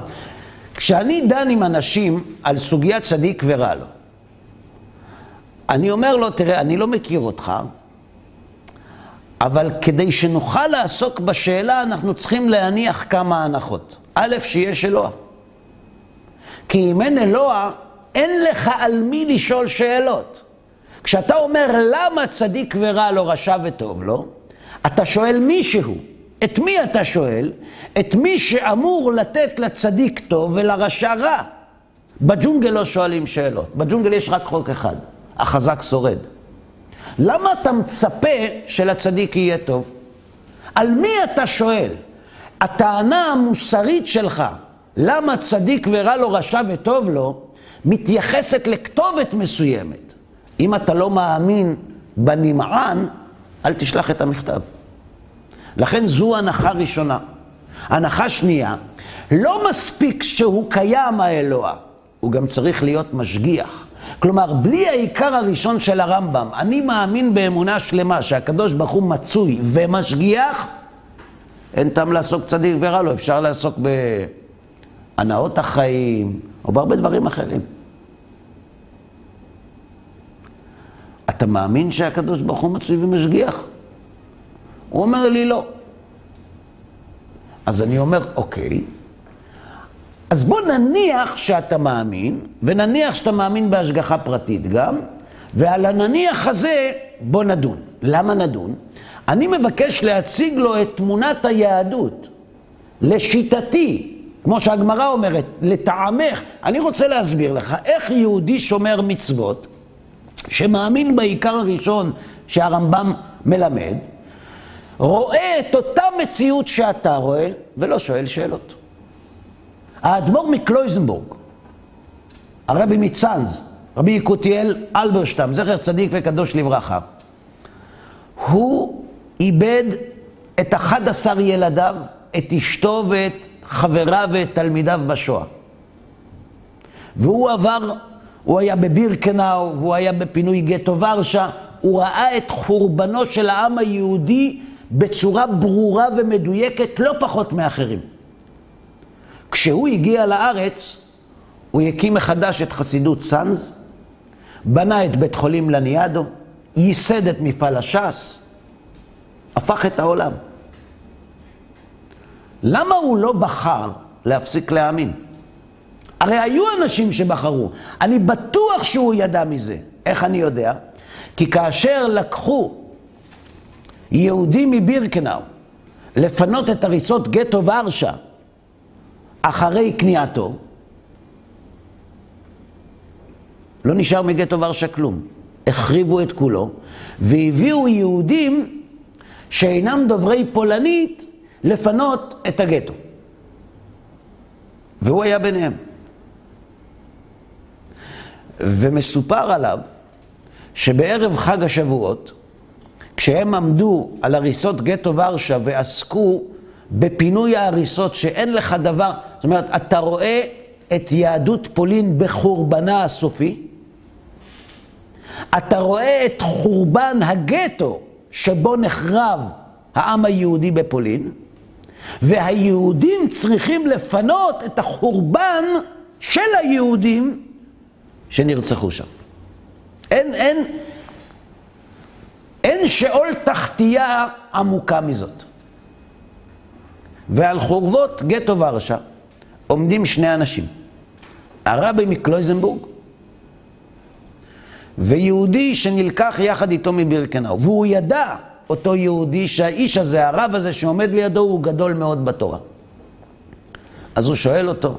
כשאני דן עם אנשים על סוגיית צדיק ורע לו, אני אומר לו, תראה, אני לא מכיר אותך, אבל כדי שנוכל לעסוק בשאלה, אנחנו צריכים להניח כמה הנחות. א', שיש אלוה. כי אם אין אלוה, אין לך על מי לשאול שאלות. כשאתה אומר למה צדיק ורע לו, רשע וטוב לו, אתה שואל מישהו. את מי אתה שואל? את מי שאמור לתת לצדיק טוב ולרשע רע. בג'ונגל לא שואלים שאלות, בג'ונגל יש רק חוק אחד, החזק שורד. למה אתה מצפה שלצדיק יהיה טוב? על מי אתה שואל? הטענה המוסרית שלך, למה צדיק ורע לו, רשע וטוב לו, מתייחסת לכתובת מסוימת. אם אתה לא מאמין בנמען, אל תשלח את המכתב. לכן זו הנחה ראשונה. הנחה שנייה, לא מספיק שהוא קיים האלוה, הוא גם צריך להיות משגיח. כלומר, בלי העיקר הראשון של הרמב"ם, אני מאמין באמונה שלמה שהקדוש ברוך הוא מצוי ומשגיח, אין טעם לעסוק צדיק ורע לו, אפשר לעסוק בהנאות החיים, או בהרבה דברים אחרים. אתה מאמין שהקדוש ברוך הוא מצוי ומשגיח? הוא אומר לי לא. אז אני אומר, אוקיי, אז בוא נניח שאתה מאמין, ונניח שאתה מאמין בהשגחה פרטית גם, ועל הנניח הזה בוא נדון. למה נדון? אני מבקש להציג לו את תמונת היהדות. לשיטתי, כמו שהגמרא אומרת, לטעמך, אני רוצה להסביר לך איך יהודי שומר מצוות, שמאמין בעיקר הראשון שהרמב"ם מלמד, רואה את אותה מציאות שאתה רואה, ולא שואל שאלות. האדמו"ר מקלויזנבורג, הרבי מצאנז, רבי יקותיאל אלברשטם, זכר צדיק וקדוש לברכה, הוא איבד את 11 ילדיו, את אשתו ואת חבריו ואת תלמידיו בשואה. והוא עבר, הוא היה בבירקנאו, והוא היה בפינוי גטו ורשה, הוא ראה את חורבנו של העם היהודי בצורה ברורה ומדויקת, לא פחות מאחרים. כשהוא הגיע לארץ, הוא הקים מחדש את חסידות סאנז, בנה את בית חולים לניאדו, ייסד את מפעל הש"ס, הפך את העולם. למה הוא לא בחר להפסיק להאמין? הרי היו אנשים שבחרו. אני בטוח שהוא ידע מזה. איך אני יודע? כי כאשר לקחו יהודי מבירקנאו לפנות את הריסות גטו ורשה אחרי כניעתו, לא נשאר מגטו ורשה כלום. החריבו את כולו, והביאו יהודים שאינם דוברי פולנית לפנות את הגטו. והוא היה ביניהם. ומסופר עליו שבערב חג השבועות, כשהם עמדו על הריסות גטו ורשה ועסקו בפינוי ההריסות, שאין לך דבר, זאת אומרת, אתה רואה את יהדות פולין בחורבנה הסופי, אתה רואה את חורבן הגטו שבו נחרב העם היהודי בפולין, והיהודים צריכים לפנות את החורבן של היהודים שנרצחו שם. אין, אין, אין שאול תחתייה עמוקה מזאת. ועל חורבות גטו ורשה עומדים שני אנשים, הרבי מקלויזנבורג ויהודי שנלקח יחד איתו מבירקנאו, והוא ידע, אותו יהודי, שהאיש הזה, הרב הזה שעומד לידו, הוא גדול מאוד בתורה. אז הוא שואל אותו,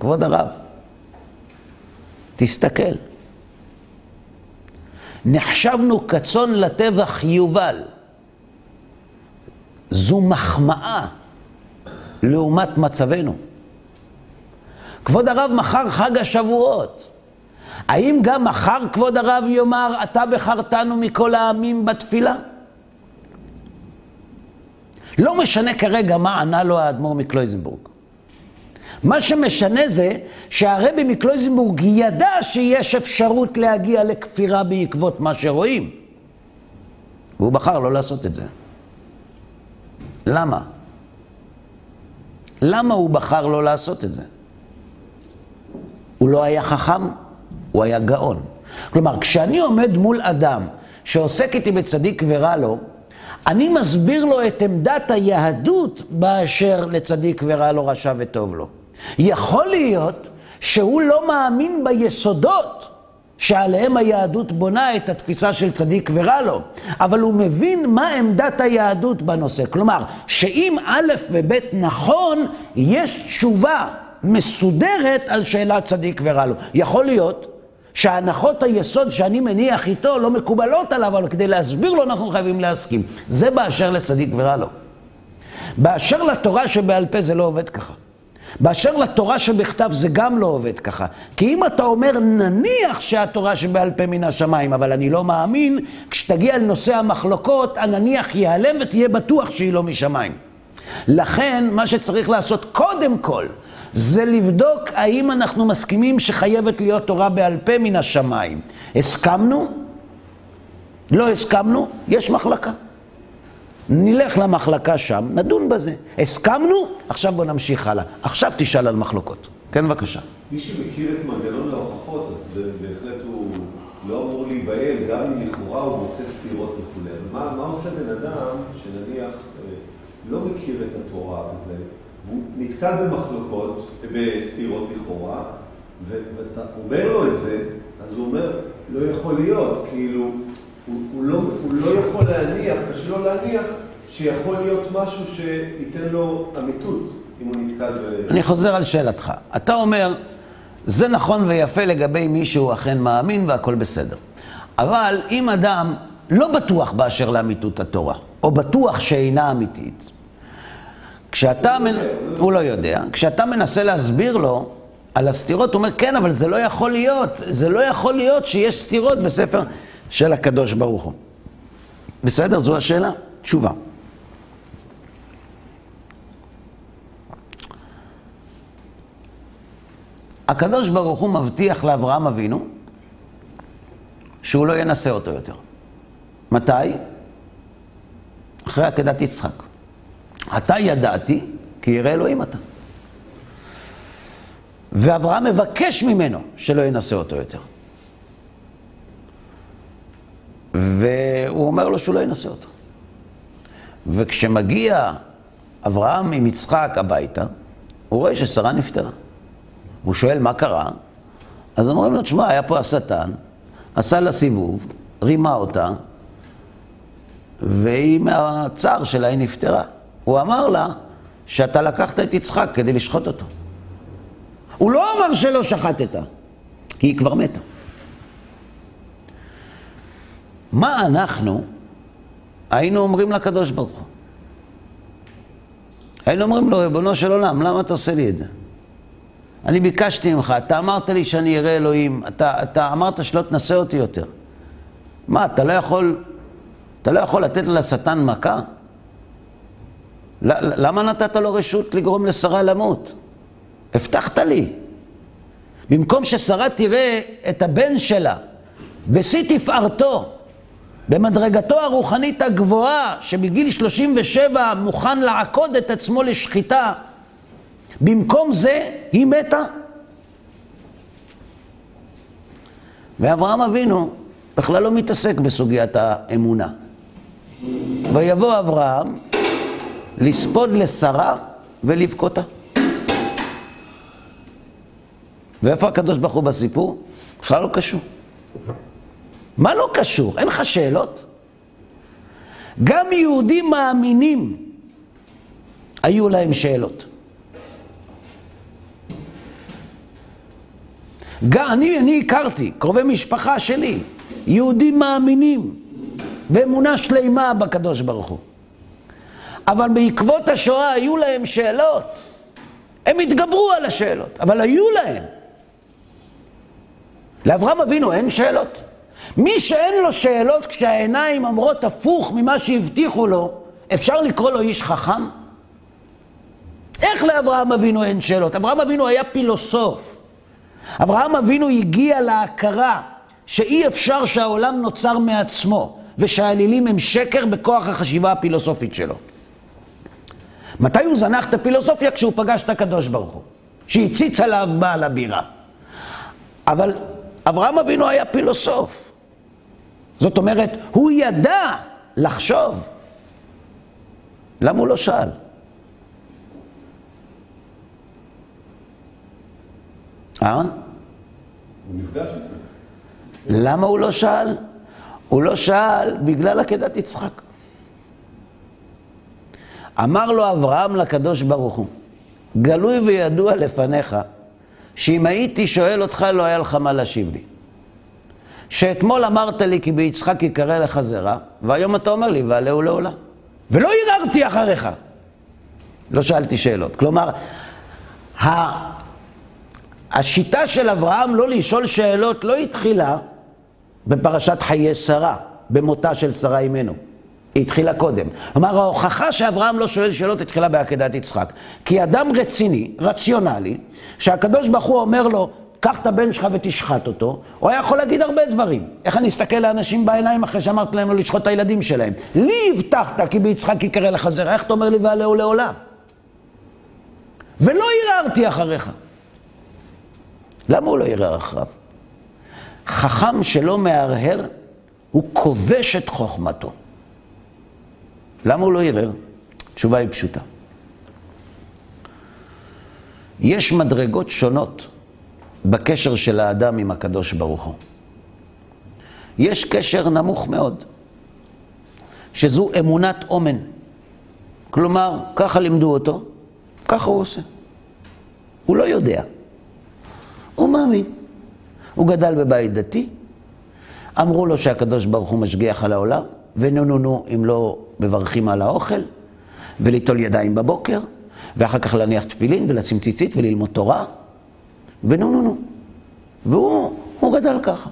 כבוד הרב, תסתכל, נחשבנו כצאן לטבח יובל. זו מחמאה לעומת מצבנו. כבוד הרב, מחר חג השבועות. האם גם מחר כבוד הרב יאמר, אתה בחרתנו מכל העמים בתפילה? לא משנה כרגע מה ענה לו האדמו"ר מקלויזנבורג. מה שמשנה זה שהרבי מקלויזנבורג ידע שיש אפשרות להגיע לכפירה בעקבות מה שרואים. והוא בחר לא לעשות את זה. למה? למה הוא בחר לא לעשות את זה? הוא לא היה חכם, הוא היה גאון. כלומר, כשאני עומד מול אדם שעוסק איתי בצדיק ורע לו, אני מסביר לו את עמדת היהדות באשר לצדיק ורע לו, רשע וטוב לו. יכול להיות שהוא לא מאמין ביסודות שעליהם היהדות בונה את התפיסה של צדיק ורע לו, אבל הוא מבין מה עמדת היהדות בנושא. כלומר, שאם א' וב' נכון, יש תשובה מסודרת על שאלת צדיק ורע לו. יכול להיות שהנחות היסוד שאני מניח איתו לא מקובלות עליו, אבל כדי להסביר לו אנחנו חייבים להסכים. זה באשר לצדיק ורע לו. באשר לתורה שבעל פה זה לא עובד ככה. באשר לתורה שבכתב זה גם לא עובד ככה. כי אם אתה אומר, נניח שהתורה שבעל פה מן השמיים, אבל אני לא מאמין, כשתגיע לנושא המחלוקות, הנניח ייעלם ותהיה בטוח שהיא לא משמיים. לכן, מה שצריך לעשות קודם כל, זה לבדוק האם אנחנו מסכימים שחייבת להיות תורה בעל פה מן השמיים. הסכמנו? לא הסכמנו? יש מחלקה. נלך למחלקה שם, נדון בזה. הסכמנו? עכשיו בוא נמשיך הלאה. עכשיו תשאל על מחלוקות. כן, בבקשה.
מי שמכיר את מנגנון ההוכחות, אז בהחלט הוא לא אמור להיבהל, גם אם לכאורה הוא מוצא סתירות וכולי. מה, מה עושה בן אדם שנניח אה, לא מכיר את התורה וזה, והוא נתקל במחלוקות, בסתירות לכאורה, ואתה אומר לו את זה, אז הוא אומר, לא יכול להיות, כאילו... הוא, הוא, לא, הוא לא יכול להניח, קשה לו להניח, שיכול להיות משהו שייתן לו אמיתות, אם הוא נתקל ב...
אני חוזר על שאלתך. אתה אומר, זה נכון ויפה לגבי מי שהוא אכן מאמין והכל בסדר. אבל אם אדם לא בטוח באשר לאמיתות התורה, או בטוח שאינה אמיתית, כשאתה... הוא, מנ... לא יודע, הוא לא יודע. כשאתה מנסה להסביר לו על הסתירות, הוא אומר, כן, אבל זה לא יכול להיות. זה לא יכול להיות שיש סתירות בספר... של הקדוש ברוך הוא. בסדר? זו השאלה? תשובה. הקדוש ברוך הוא מבטיח לאברהם אבינו שהוא לא ינסה אותו יותר. מתי? אחרי עקדת יצחק. אתה ידעתי, כי ירא אלוהים אתה. ואברהם מבקש ממנו שלא ינסה אותו יותר. והוא אומר לו שהוא לא ינסה אותו. וכשמגיע אברהם עם יצחק הביתה, הוא רואה ששרה נפטרה. הוא שואל מה קרה, אז אומרים לו, תשמע, היה פה השטן, עשה לה סיבוב, רימה אותה, והיא מהצער שלה היא נפטרה. הוא אמר לה שאתה לקחת את יצחק כדי לשחוט אותו. הוא לא אמר שלא שחטת, כי היא כבר מתה. מה אנחנו היינו אומרים לקדוש ברוך הוא? היינו אומרים לו, ריבונו של עולם, למה אתה עושה לי את זה? אני ביקשתי ממך, אתה אמרת לי שאני אראה אלוהים, אתה, אתה אמרת שלא תנסה אותי יותר. מה, אתה לא יכול, אתה לא יכול לתת לשטן מכה? למה נתת לו רשות לגרום לשרה למות? הבטחת לי. במקום ששרה תראה את הבן שלה בשיא תפארתו, במדרגתו הרוחנית הגבוהה, שבגיל 37 מוכן לעקוד את עצמו לשחיטה, במקום זה היא מתה. ואברהם אבינו בכלל לא מתעסק בסוגיית האמונה. ויבוא אברהם לספוד לשרה ולבכותה. ואיפה הקדוש ברוך הוא בסיפור? בכלל לא קשור. מה לא קשור? אין לך שאלות? גם יהודים מאמינים היו להם שאלות. גם אני, אני הכרתי, קרובי משפחה שלי, יהודים מאמינים באמונה שלמה בקדוש ברוך הוא. אבל בעקבות השואה היו להם שאלות. הם התגברו על השאלות, אבל היו להם. לאברהם אבינו אין שאלות. מי שאין לו שאלות כשהעיניים אומרות הפוך ממה שהבטיחו לו, אפשר לקרוא לו איש חכם? איך לאברהם אבינו אין שאלות? אברהם אבינו היה פילוסוף. אברהם אבינו הגיע להכרה שאי אפשר שהעולם נוצר מעצמו, ושהאלילים הם שקר בכוח החשיבה הפילוסופית שלו. מתי הוא זנח את הפילוסופיה? כשהוא פגש את הקדוש ברוך הוא, שהציץ עליו בעל הבירה. אבל אברהם אבינו היה פילוסוף. זאת אומרת, הוא ידע לחשוב. למה הוא לא שאל? אה?
הוא נפגש איתו.
למה הוא לא שאל? הוא לא שאל בגלל עקדת יצחק. אמר לו אברהם לקדוש ברוך הוא, גלוי וידוע לפניך, שאם הייתי שואל אותך לא היה לך מה להשיב לי. שאתמול אמרת לי כי ביצחק יקרא לך זרע, והיום אתה אומר לי ועלהו לעולה. ולא ערערתי אחריך. לא שאלתי שאלות. כלומר, ה... השיטה של אברהם לא לשאול שאלות לא התחילה בפרשת חיי שרה, במותה של שרה אימנו. היא התחילה קודם. כלומר, ההוכחה שאברהם לא שואל שאלות התחילה בעקדת יצחק. כי אדם רציני, רציונלי, שהקדוש ברוך הוא אומר לו, קח את הבן שלך ותשחט אותו, הוא היה יכול להגיד הרבה דברים. איך אני אסתכל לאנשים בעיניים אחרי שאמרתי להם לא לשחוט את הילדים שלהם? לי הבטחת כי ביצחק יקרא לך זרע, איך אתה אומר לי ועלהו לעולה? ולא ערערתי אחריך. למה הוא לא ערער אחריו? חכם שלא מהרהר, הוא כובש את חוכמתו. למה הוא לא ערער? התשובה היא פשוטה. יש מדרגות שונות בקשר של האדם עם הקדוש ברוך הוא. יש קשר נמוך מאוד, שזו אמונת אומן. כלומר, ככה לימדו אותו, ככה הוא עושה. הוא לא יודע. הוא מאמין. הוא גדל בבית דתי, אמרו לו שהקדוש ברוך הוא משגיח על העולם, ונו נו נו אם לא מברכים על האוכל, וליטול ידיים בבוקר, ואחר כך להניח תפילין ולשים ציצית וללמוד תורה, ונו נו נו. והוא גדל ככה.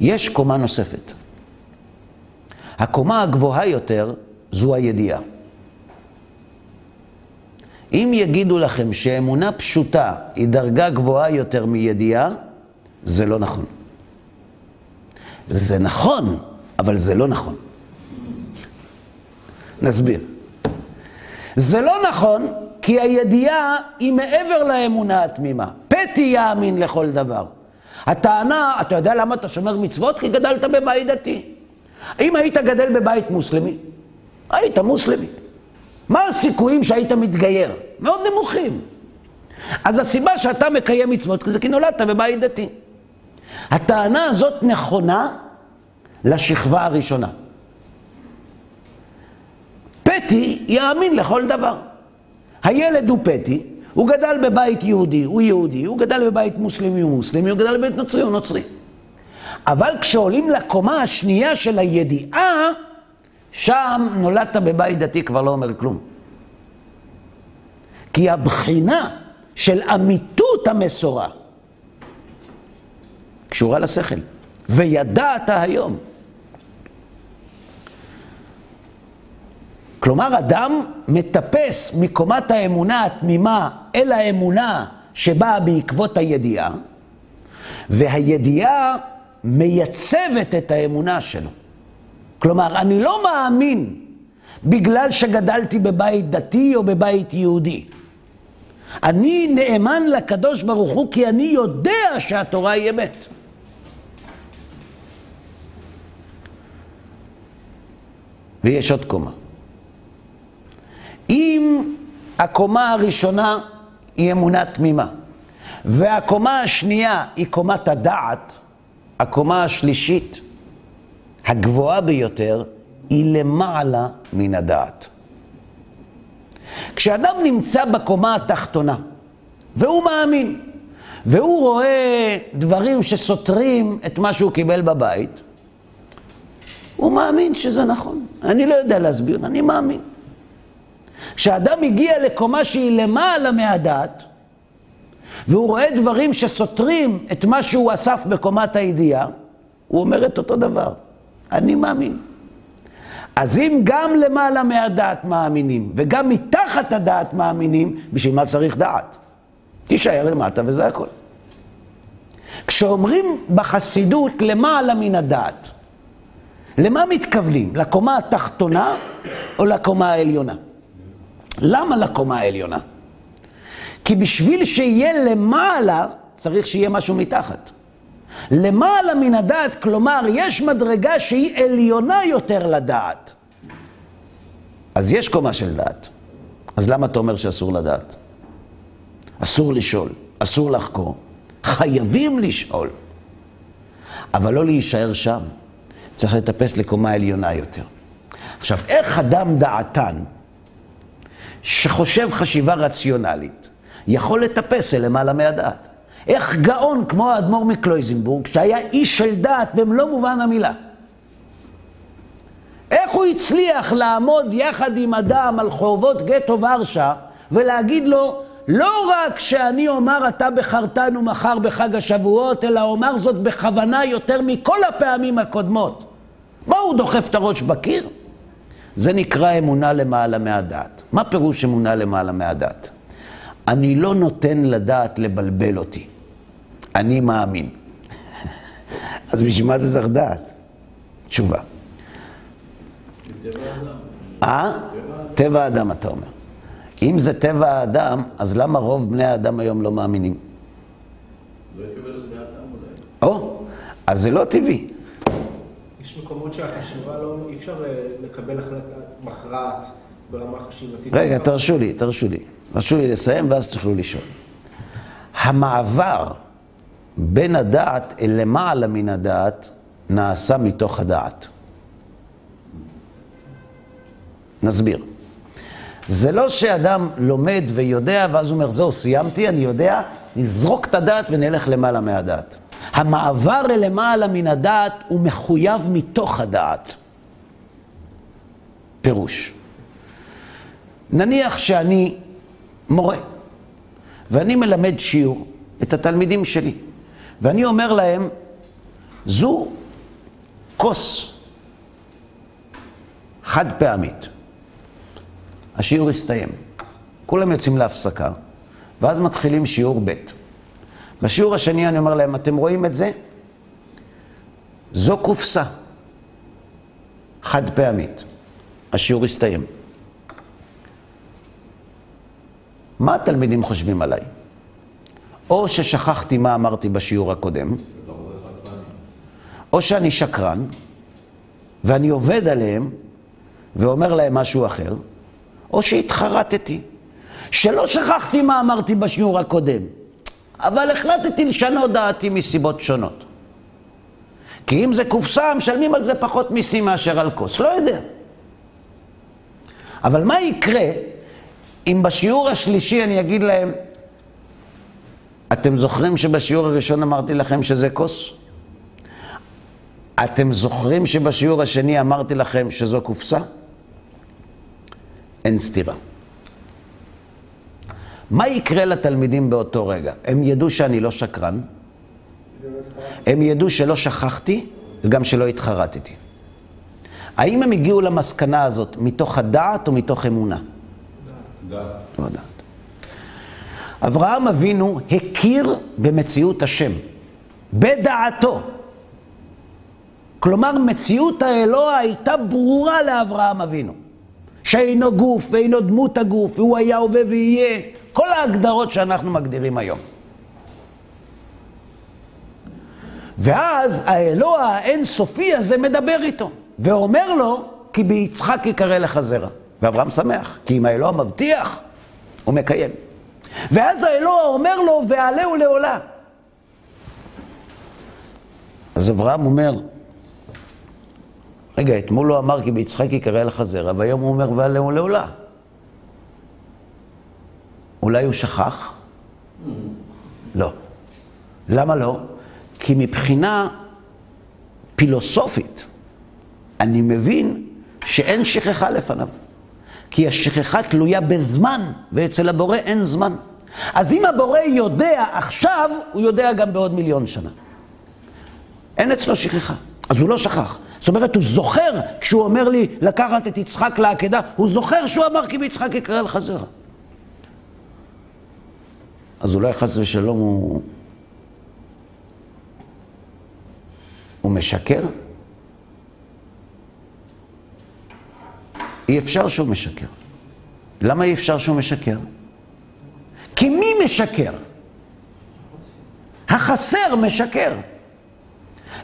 יש קומה נוספת. הקומה הגבוהה יותר זו הידיעה. אם יגידו לכם שאמונה פשוטה היא דרגה גבוהה יותר מידיעה, זה לא נכון. זה נכון, אבל זה לא נכון. נסביר. זה לא נכון, כי הידיעה היא מעבר לאמונה התמימה. פתי יאמין לכל דבר. הטענה, אתה יודע למה אתה שומר מצוות? כי גדלת בבית דתי. אם היית גדל בבית מוסלמי, היית מוסלמי. מה הסיכויים שהיית מתגייר? מאוד נמוכים. אז הסיבה שאתה מקיים מצוות זה כי נולדת בבית דתי. הטענה הזאת נכונה לשכבה הראשונה. פתי יאמין לכל דבר. הילד הוא פתי, הוא גדל בבית יהודי, הוא יהודי, הוא גדל בבית מוסלמי, הוא מוסלמי, הוא גדל בבית נוצרי, הוא נוצרי. אבל כשעולים לקומה השנייה של הידיעה, שם נולדת בבית דתי כבר לא אומר כלום. כי הבחינה של אמיתות המסורה קשורה לשכל. וידעת היום. כלומר, אדם מטפס מקומת האמונה התמימה אל האמונה שבאה בעקבות הידיעה, והידיעה מייצבת את האמונה שלו. כלומר, אני לא מאמין בגלל שגדלתי בבית דתי או בבית יהודי. אני נאמן לקדוש ברוך הוא כי אני יודע שהתורה היא אמת. ויש עוד קומה. אם הקומה הראשונה היא אמונה תמימה, והקומה השנייה היא קומת הדעת, הקומה השלישית, הגבוהה ביותר, היא למעלה מן הדעת. כשאדם נמצא בקומה התחתונה, והוא מאמין, והוא רואה דברים שסותרים את מה שהוא קיבל בבית, הוא מאמין שזה נכון. אני לא יודע להסביר, אני מאמין. כשאדם הגיע לקומה שהיא למעלה מהדעת, והוא רואה דברים שסותרים את מה שהוא אסף בקומת הידיעה, הוא אומר את אותו דבר. אני מאמין. אז אם גם למעלה מהדעת מאמינים, וגם מתחת הדעת מאמינים, בשביל מה צריך דעת? תישאר למטה וזה הכל. כשאומרים בחסידות למעלה מן הדעת, למה מתכוונים? לקומה התחתונה או לקומה העליונה? למה לקומה העליונה? כי בשביל שיהיה למעלה, צריך שיהיה משהו מתחת. למעלה מן הדעת, כלומר, יש מדרגה שהיא עליונה יותר לדעת. אז יש קומה של דעת. אז למה אתה אומר שאסור לדעת? אסור לשאול, אסור לחקור. חייבים לשאול. אבל לא להישאר שם. צריך לטפס לקומה עליונה יותר. עכשיו, איך אדם דעתן, שחושב חשיבה רציונלית, יכול לטפס אל למעלה מהדעת? איך גאון כמו האדמו"ר מקלויזנבורג, שהיה איש של דעת במלוא מובן המילה, איך הוא הצליח לעמוד יחד עם אדם על חורבות גטו ורשה ולהגיד לו, לא רק שאני אומר אתה בחרתנו מחר בחג השבועות, אלא אומר זאת בכוונה יותר מכל הפעמים הקודמות. מה הוא דוחף את הראש בקיר? זה נקרא אמונה למעלה מהדעת. מה פירוש אמונה למעלה מהדעת? אני לא נותן לדעת לבלבל אותי. אני מאמין. <laughs> אז בשביל מה אתה צריך דעת? תשובה. אה? טבע האדם, אתה אומר. אם זה טבע האדם, אז למה רוב בני האדם היום לא מאמינים?
לא יקבל את דעתם אולי.
או, אז זה לא טבעי.
יש מקומות שהחשיבה לא, אי אפשר אה, לקבל החלטה מכרעת ברמה חשיבתית.
רגע, תרשו לי, תרשו לי. תרשו לי לסיים ואז תוכלו לשאול. המעבר בין הדעת אל למעלה מן הדעת נעשה מתוך הדעת. נסביר. זה לא שאדם לומד ויודע ואז הוא אומר, זהו, סיימתי, אני יודע, נזרוק את הדעת ונלך למעלה מהדעת. המעבר למעלה מן הדעת הוא מחויב מתוך הדעת. פירוש. נניח שאני מורה, ואני מלמד שיעור את התלמידים שלי, ואני אומר להם, זו כוס חד פעמית. השיעור הסתיים. כולם יוצאים להפסקה, ואז מתחילים שיעור ב'. בשיעור השני אני אומר להם, אתם רואים את זה? זו קופסה חד פעמית. השיעור הסתיים. מה התלמידים חושבים עליי? או ששכחתי מה אמרתי בשיעור הקודם, או שאני שקרן, ואני עובד עליהם ואומר להם משהו אחר, או שהתחרטתי, שלא שכחתי מה אמרתי בשיעור הקודם, אבל החלטתי לשנות דעתי מסיבות שונות. כי אם זה קופסה, משלמים על זה פחות מיסים מאשר על כוס. לא יודע. אבל מה יקרה אם בשיעור השלישי אני אגיד להם, אתם זוכרים שבשיעור הראשון אמרתי לכם שזה כוס? אתם זוכרים שבשיעור השני אמרתי לכם שזו קופסה? אין סתירה. מה יקרה לתלמידים באותו רגע? הם ידעו שאני לא שקרן, הם ידעו שלא שכחתי וגם שלא התחרטתי. האם הם הגיעו למסקנה הזאת מתוך הדעת או מתוך אמונה?
דעת.
לא יודעת. אברהם אבינו הכיר במציאות השם, בדעתו. כלומר, מציאות האלוה הייתה ברורה לאברהם אבינו. שאינו גוף ואינו דמות הגוף, והוא היה הווה ויהיה. כל ההגדרות שאנחנו מגדירים היום. ואז האלוה האינסופי הזה מדבר איתו, ואומר לו, כי ביצחק יקרא לך זרע. ואברהם שמח, כי אם האלוה מבטיח, הוא מקיים. ואז האלוה אומר לו, ועלהו לעולה. אז אברהם אומר, רגע, אתמול הוא אמר כי ביצחק יקרא לך זרע, והיום הוא אומר ועלהו לעולה. אולי הוא שכח? לא. למה לא? כי מבחינה פילוסופית, אני מבין שאין שכחה לפניו. כי השכחה תלויה בזמן, ואצל הבורא אין זמן. אז אם הבורא יודע עכשיו, הוא יודע גם בעוד מיליון שנה. אין אצלו שכחה, אז הוא לא שכח. זאת אומרת, הוא זוכר, כשהוא אומר לי לקחת את יצחק לעקדה, הוא זוכר שהוא אמר כי ביצחק יקרא לך זרע. אז אולי חס ושלום הוא... הוא משקר? אי אפשר שהוא משקר. למה אי אפשר שהוא משקר? כי מי משקר? החסר משקר.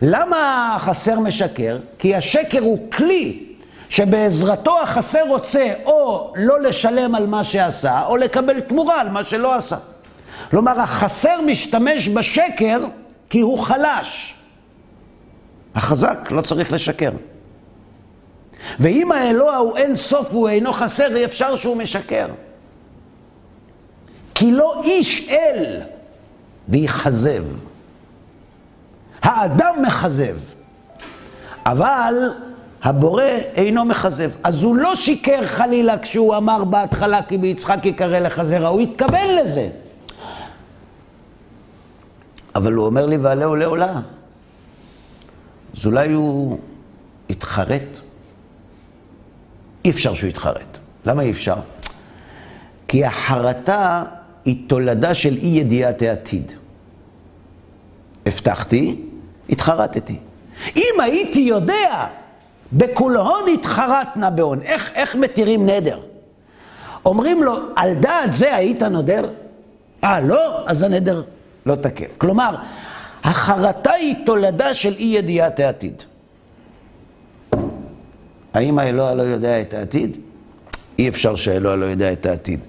למה החסר משקר? כי השקר הוא כלי שבעזרתו החסר רוצה או לא לשלם על מה שעשה, או לקבל תמורה על מה שלא עשה. כלומר, החסר משתמש בשקר כי הוא חלש. החזק לא צריך לשקר. ואם האלוה הוא אין סוף והוא אינו חסר, אי אפשר שהוא משקר. כי לא איש אל ויכזב. האדם מכזב, אבל הבורא אינו מכזב. אז הוא לא שיקר חלילה כשהוא אמר בהתחלה כי ביצחק יקרא לך זרע, הוא התכוון לזה. אבל הוא אומר לי ועלהו לעולה. אז אולי הוא יתחרט? אי אפשר שהוא יתחרט. למה אי אפשר? כי החרטה היא תולדה של אי ידיעת העתיד. הבטחתי, התחרטתי. אם הייתי יודע, בכולהון התחרט בהון. איך, איך מתירים נדר? אומרים לו, על דעת זה היית נודר? אה, לא? אז הנדר לא תקף. כלומר, החרטה היא תולדה של אי ידיעת העתיד. האם האלוה לא יודע את העתיד? אי אפשר שהאלוה לא יודע את העתיד.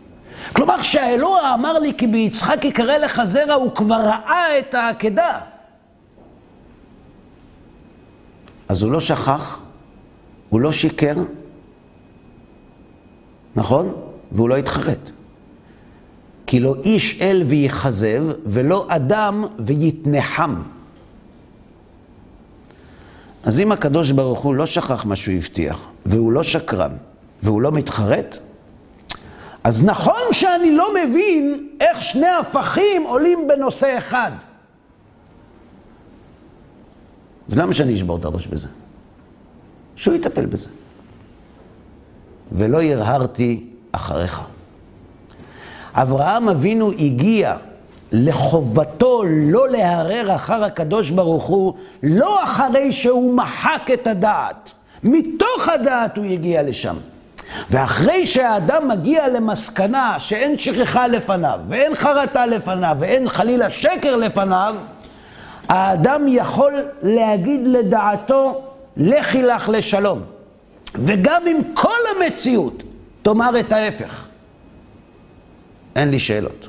כלומר, כשהאלוה אמר לי כי ביצחק יקרא לך זרע, הוא כבר ראה את העקדה. אז הוא לא שכח, הוא לא שיקר, נכון? והוא לא התחרט. כי לא איש אל ויכזב, ולא אדם ויתנחם. אז אם הקדוש ברוך הוא לא שכח מה שהוא הבטיח, והוא לא שקרן, והוא לא מתחרט, אז נכון שאני לא מבין איך שני הפכים עולים בנושא אחד. אז למה שאני אשבור את הראש בזה? שהוא יטפל בזה. ולא הרהרתי אחריך. אברהם אבינו הגיע לחובתו לא להרהר אחר הקדוש ברוך הוא, לא אחרי שהוא מחק את הדעת. מתוך הדעת הוא הגיע לשם. ואחרי שהאדם מגיע למסקנה שאין שכחה לפניו, ואין חרטה לפניו, ואין חלילה שקר לפניו, האדם יכול להגיד לדעתו, לכי לך לשלום. וגם אם כל המציאות תאמר את ההפך. אין לי שאלות.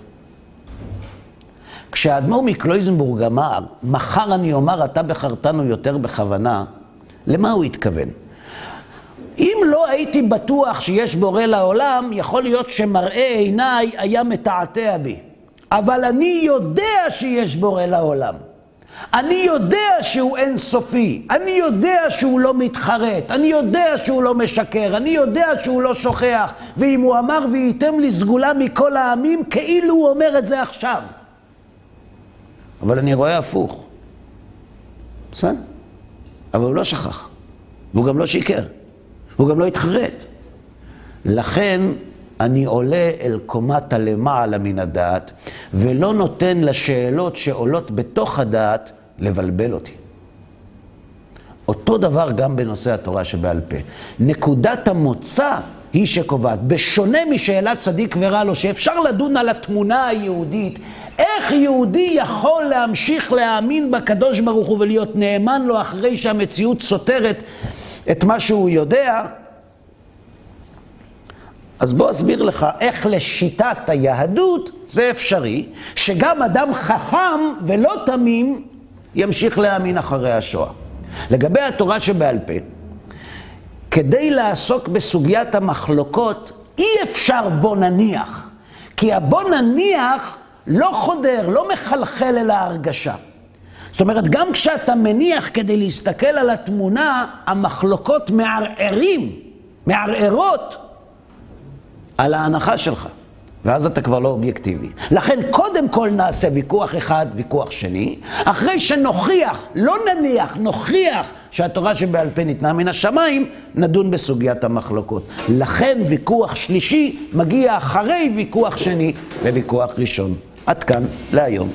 כשהאדמו"ר מקלויזנבורג אמר, מחר אני אומר, אתה בחרתנו יותר בכוונה, למה הוא התכוון? אם לא הייתי בטוח שיש בורא לעולם, יכול להיות שמראה עיניי היה מתעתע בי. אבל אני יודע שיש בורא לעולם. אני יודע שהוא אינסופי, אני יודע שהוא לא מתחרט, אני יודע שהוא לא משקר, אני יודע שהוא לא שוכח, ואם הוא אמר וייתם לי סגולה מכל העמים, כאילו הוא אומר את זה עכשיו. אבל אני רואה הפוך. בסדר? אבל הוא לא שכח, והוא גם לא שיקר. והוא גם לא יתחרט. לכן אני עולה אל קומת הלמעלה מן הדעת, ולא נותן לשאלות שעולות בתוך הדעת לבלבל אותי. אותו דבר גם בנושא התורה שבעל פה. נקודת המוצא היא שקובעת, בשונה משאלת צדיק ורע לו, שאפשר לדון על התמונה היהודית, איך יהודי יכול להמשיך להאמין בקדוש ברוך הוא ולהיות נאמן לו אחרי שהמציאות סותרת את מה שהוא יודע, אז בוא אסביר לך איך לשיטת היהדות זה אפשרי, שגם אדם חכם ולא תמים ימשיך להאמין אחרי השואה. לגבי התורה שבעל פה, כדי לעסוק בסוגיית המחלוקות, אי אפשר בוא נניח. כי הבוא נניח לא חודר, לא מחלחל אל ההרגשה. זאת אומרת, גם כשאתה מניח כדי להסתכל על התמונה, המחלוקות מערערים, מערערות על ההנחה שלך. ואז אתה כבר לא אובייקטיבי. לכן קודם כל נעשה ויכוח אחד, ויכוח שני, אחרי שנוכיח, לא נניח, נוכיח שהתורה שבעל פה ניתנה מן השמיים, נדון בסוגיית המחלוקות. לכן ויכוח שלישי מגיע אחרי ויכוח שני וויכוח ראשון. עד כאן להיום.